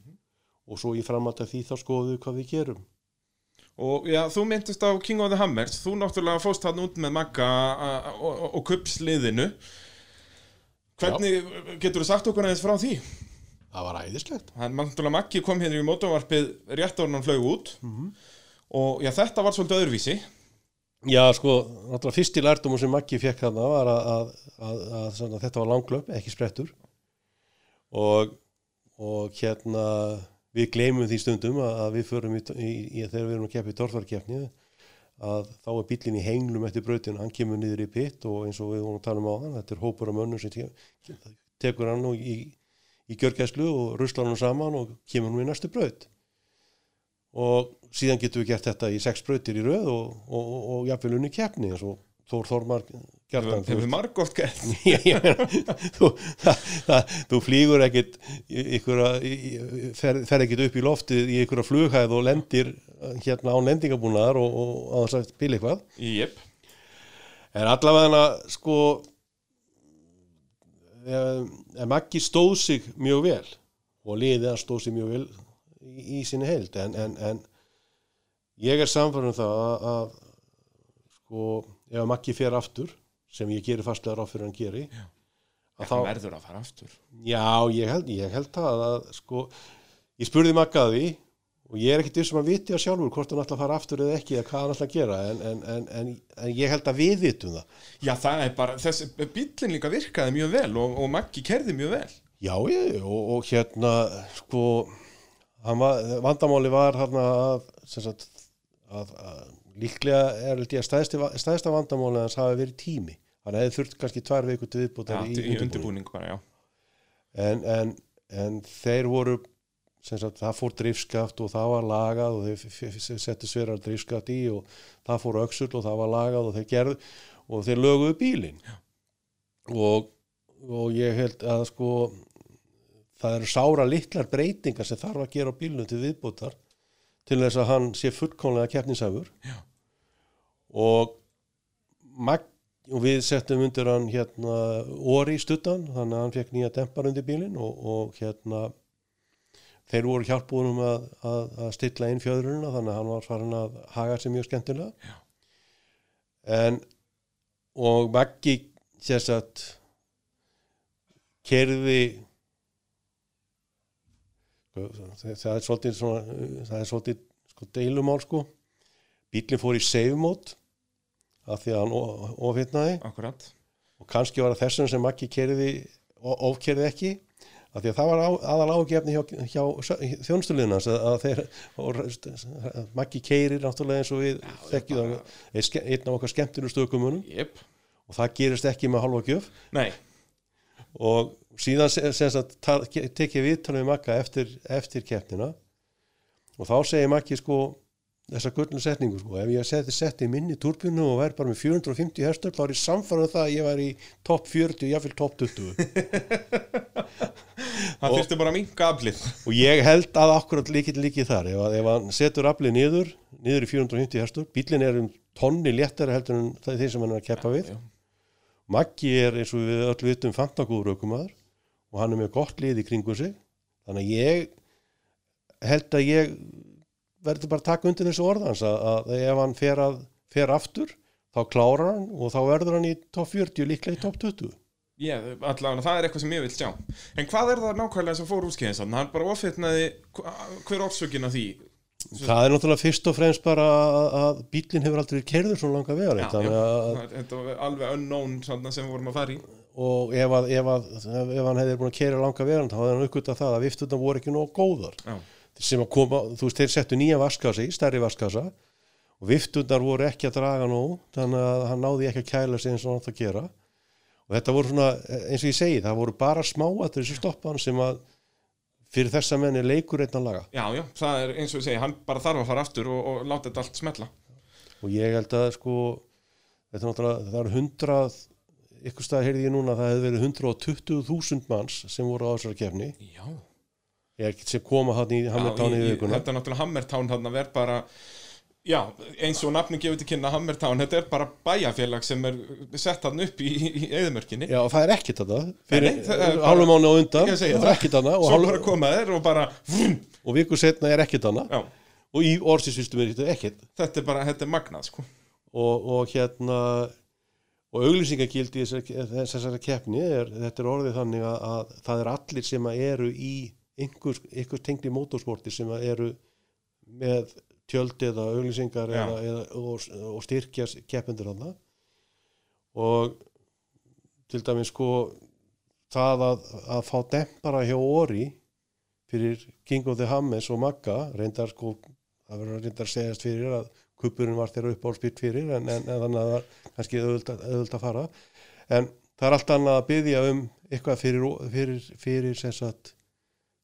og svo í framhald af því þá skoðum við hvað við gerum. Og já, þú myndist á King of the Hammers, þú náttúrulega fóst hann út með Magga a- og, kupsliðinu. Hvernig, getur þú sagt okkur aðeins frá því? það var æðislegt. Hann náttúrulega Maggi kom hérna í mótovarpið rétt ára hann flög út. Og já, þetta var svolítið öðruvísi. Já, sko, náttúrulega fyrsti lærdómur sem Maggi fekk þarna var að, að, að, að, að þetta var langlöp, ekki sprettur og, og hérna við gleymum því stundum að, að við förum í, í, í þegar við erum að keppa í torfarkeppni að þá er bílinn í henglum eftir brautin, hann kemur niður í pitt og eins og við vorum að tala um á hann, þetta er hópur af mönnum sem te tekur hann og í, í gjörgæslu og ruslar hann saman og kemur hann í næstu braut. Og síðan getum við gert þetta í sex brautir í röð og, og, og, og jafnvel unni keppni eins og Þór Þormar Margótt gert. Ég- ég meina, þú, þú flýgur ekkit fer, fer ekkit upp í loftið í einhverja flughæð og lendir uh, hérna án lendingabúnaðar og, og þess að bíl eitthvað Jep. en allavega sko en, en Maggi stóð sig mjög vel og liðið hann stóð sig mjög vel í, í sinni heild en, en, en ég er samfærum það að, að sko ef Maggi fer aftur sem ég gerir fastlega ráð fyrir hann geri að Það verður að fara aftur. Já, ég held, ég held það að sko, ég spurði að því og ég er ekkit vissum að viti að sjálfur hvort hann ætla að fara aftur eða ekki eða hvað hann ætla að gera en, en, en, en, en ég held að við vitum það Já, það er bara, þessi bíllinn líka virkaði mjög vel og, og Maggi kerði mjög vel. Já, ég, og, og hérna sko var, vandamáli var hérna að, sagt, að, að líklega er að stæðsta vandamáli hans hafi verið tími hann hefði þurft kannski tvær vikur til viðbútar í, í undirbúning. bara, en, en, en þeir voru sagt, það fór drifskaft og það var lagað og þeir settu sverar drifskaft í og það fór öxull og það var lagað og þeir gerðu og þeir löguðu bílinn. Og, og ég held að sko það eru sára litlar breytingar sem þarf að gera á bílnum til viðbútar til þess að hann sé fullkomlega keppnisæfur Já. og Mag og við settum undir hann hérna orri í stuttan þannig að hann fekk nýja dempar undir bílinn og, og hérna þeir voru hjálpúðum að, að, að stilla inn fjöðrunina þannig að hann var farin að haga sér mjög skemmtilega. Já. en og Maggi að kerði það það er svolítið svona, það er svolítið sko, deilumál sko. Bílinn fór í save af því að hann o- ofhitnaði. Akkurat. og kannski var það þessum sem Maggi kerði ofkerði ekki af því að það var á, aðal ágefni hjá, hjá þjónstuliðina að, að þeir og, Maggi keirir náttúrulega eins og við þekkjum einn af okkar skemmtinu stökumunum Jep. og það gerist ekki með halva gjöf. Nei, og síðan sem sem sagt ta- ke- tek ég viðtalið við Magga eftir, eftir keppnina. Og þá segir Maggi sko þessa gullnu setningu sko, ef ég seti setti minni turbinu og væri bara með 450 hestur þá er ég samfarað það að ég væri í topp 40, jáfnvel topp 20 það þurfti bara minka aflið. og ég held að akkurat líkið líkið þar. Ef, ef hann setur aflið niður niður í 450 hestur, bílinn er um tonni léttari heldur en það er þeir sem hann er að keppa við. Maggi er eins og við öll vitum fantagúður aukumæður og hann er með gott lið í kringum sig. Þannig að ég held að ég verður bara að taka undir þessu orðans að, að ef hann fer, að, fer aftur þá klárar hann og þá verður hann í topp 40 líklega í topp 20 Já, allavega, það er eitthvað sem ég vil sjá. En hvað er það nákvæmlega sem fór þannig? Hann bara ofitnaði, hver orsökin af því? það er náttúrulega fyrst og fremst bara að, að bílinn hefur aldrei kerður svona langa vegar að er- þetta var alveg unknown sem við vorum að fara í. og ef, að, ef, að, ef hann hefði búin að kera langa vegar þá hefði hann aukvitað það að viftuna voru ekki nóg góðar Já, sem að koma, þú veist, þeir settu nýja vaskasa í, stærri vaskasa og viftunar voru ekki að draga nóg þannig að hann náði ekki að kæla sig eins og hann átt að gera. Og þetta voru svona, eins og ég segi, það voru bara smáatur sem stoppa hann sem að fyrir þessa menni leikur einn að laga. Já, já, það er eins og ég segi, hann bara þarf að fara aftur og, og láta þetta allt smetla. og ég held að sko þetta er náttúrulega, það eru hundrað ykkur stað heyrði ég núna að það hefði verið 120.000 manns sem voru á þessari kefni Já, sem koma hann í Hammertown í, vikuna Þetta er náttúrulega Hammertown þarna verð bara Já, eins og nafni gefur til kynna Hammertown, þetta er bara bæjarfélag sem er sett hann upp í, í eðumörkinni Já, það er ekkit fyrir það bara- hálfum mánu á undan Ég það er ekkit þarna og, Svo hálf, bara koma þeir og bara vrum, og viku setna er ekkit Já, og í orðsinsvistum er þetta ekkit þetta er bara, þetta er magnað sko. Og, og hérna og auglýsingagildi þessari keppni er, þetta er orðið þannig að, að það er allir sem að eru í einhver, einhver tengli mótorsporti sem eru með tjöld eða auglýsingar eða, eða, og, og styrkja keppendur þarna. Og til dæmis sko það að, að fá dempara hjá Ori fyrir King of the Hammers og Magga reyndar sko það verður reyndar að segjast fyrir að kupurinn var þeirra upp á spýrt fyrir en, en, en þannig að það var kannski auðvöld að fara. En það er allt annað að byggja um eitthvað fyrir, fyrir, fyrir sem sagt,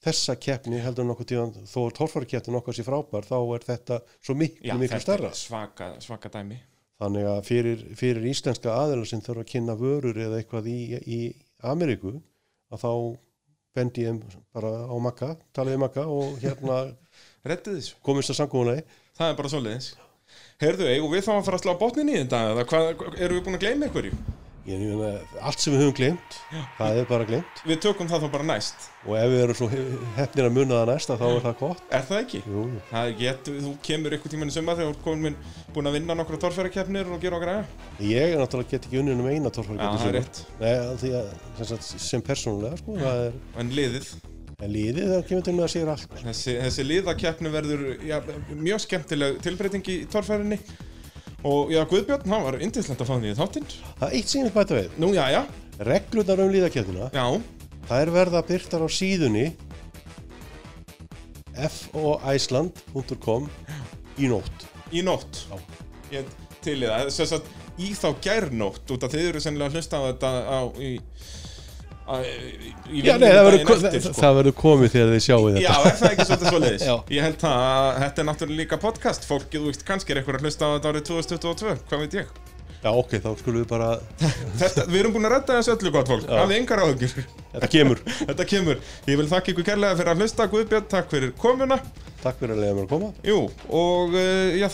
þessa keppni heldur nokkuð tíðan þó að torfærakeppni nokkuð sér frábær þá er þetta svo miklu, Já, miklu starra svaka, svaka dæmi. Þannig að fyrir, fyrir íslenska aðeila sem þurfa að kynna vörur eða eitthvað í, í Ameríku að þá bendi ég bara á makka, talaði makka og hérna komist að samkóðunagi það er bara svoleiðis. Heyrðu, eigum við þá að fara að slá botnin í þetta erum við búin að gleyma einhverju? Ég meina, allt sem við höfum glemt það er bara glemt Við tökum það þá bara næst. Og ef við erum svo hefnir að munna það næsta þá er það gott. Er það ekki? Jú. Það er get, þú kemur ykkur tíman í sumar þegar þú komin búin að vinna nokkra torfærakeppnir og gera okkar aðja ég er náttúrulega get ekki unnið um eina er að, sem, sem persónulega sko, það er, En liðið, en líðið það kemur til með að segja allt þessi, þessi liðakeppni verður já, mjög skemmtileg tilbreyting í torfærinni Og já, Guðbjörn, hann var indislega að fá því í þáttinn. Það er eitt sem ég vil bæta við. Nú, já, já, reglunar um líðakjöfnina já, Það er verða byrtar á síðunni foiceland.com í nótt. í nótt. Já. Ég til í það, þess að í þá gærnótt út að þið eru sennilega að hlusta á þetta á, í Já, nei, það verður, sko. komið þegar þið sjáu Já, þetta. er það ekki svolítið svoleiðis? Já. Ég held að þetta er náttúrulega líka podcast Fólkið, þú veist, kannski er eitthvað að hlusta á þetta árið 2022 Hvað veit ég? Já, ok, þá skulum við bara, Þetta, við erum búin að redda þessu öllu gott fólk Já. Hafið engar áhugjur þetta kemur. Þetta kemur Ég vil þakka ykkur kærlega fyrir að hlusta Guðbjörn, takk fyrir komuna Takk fyrir að leiða mér að koma. Jú, og uh, já,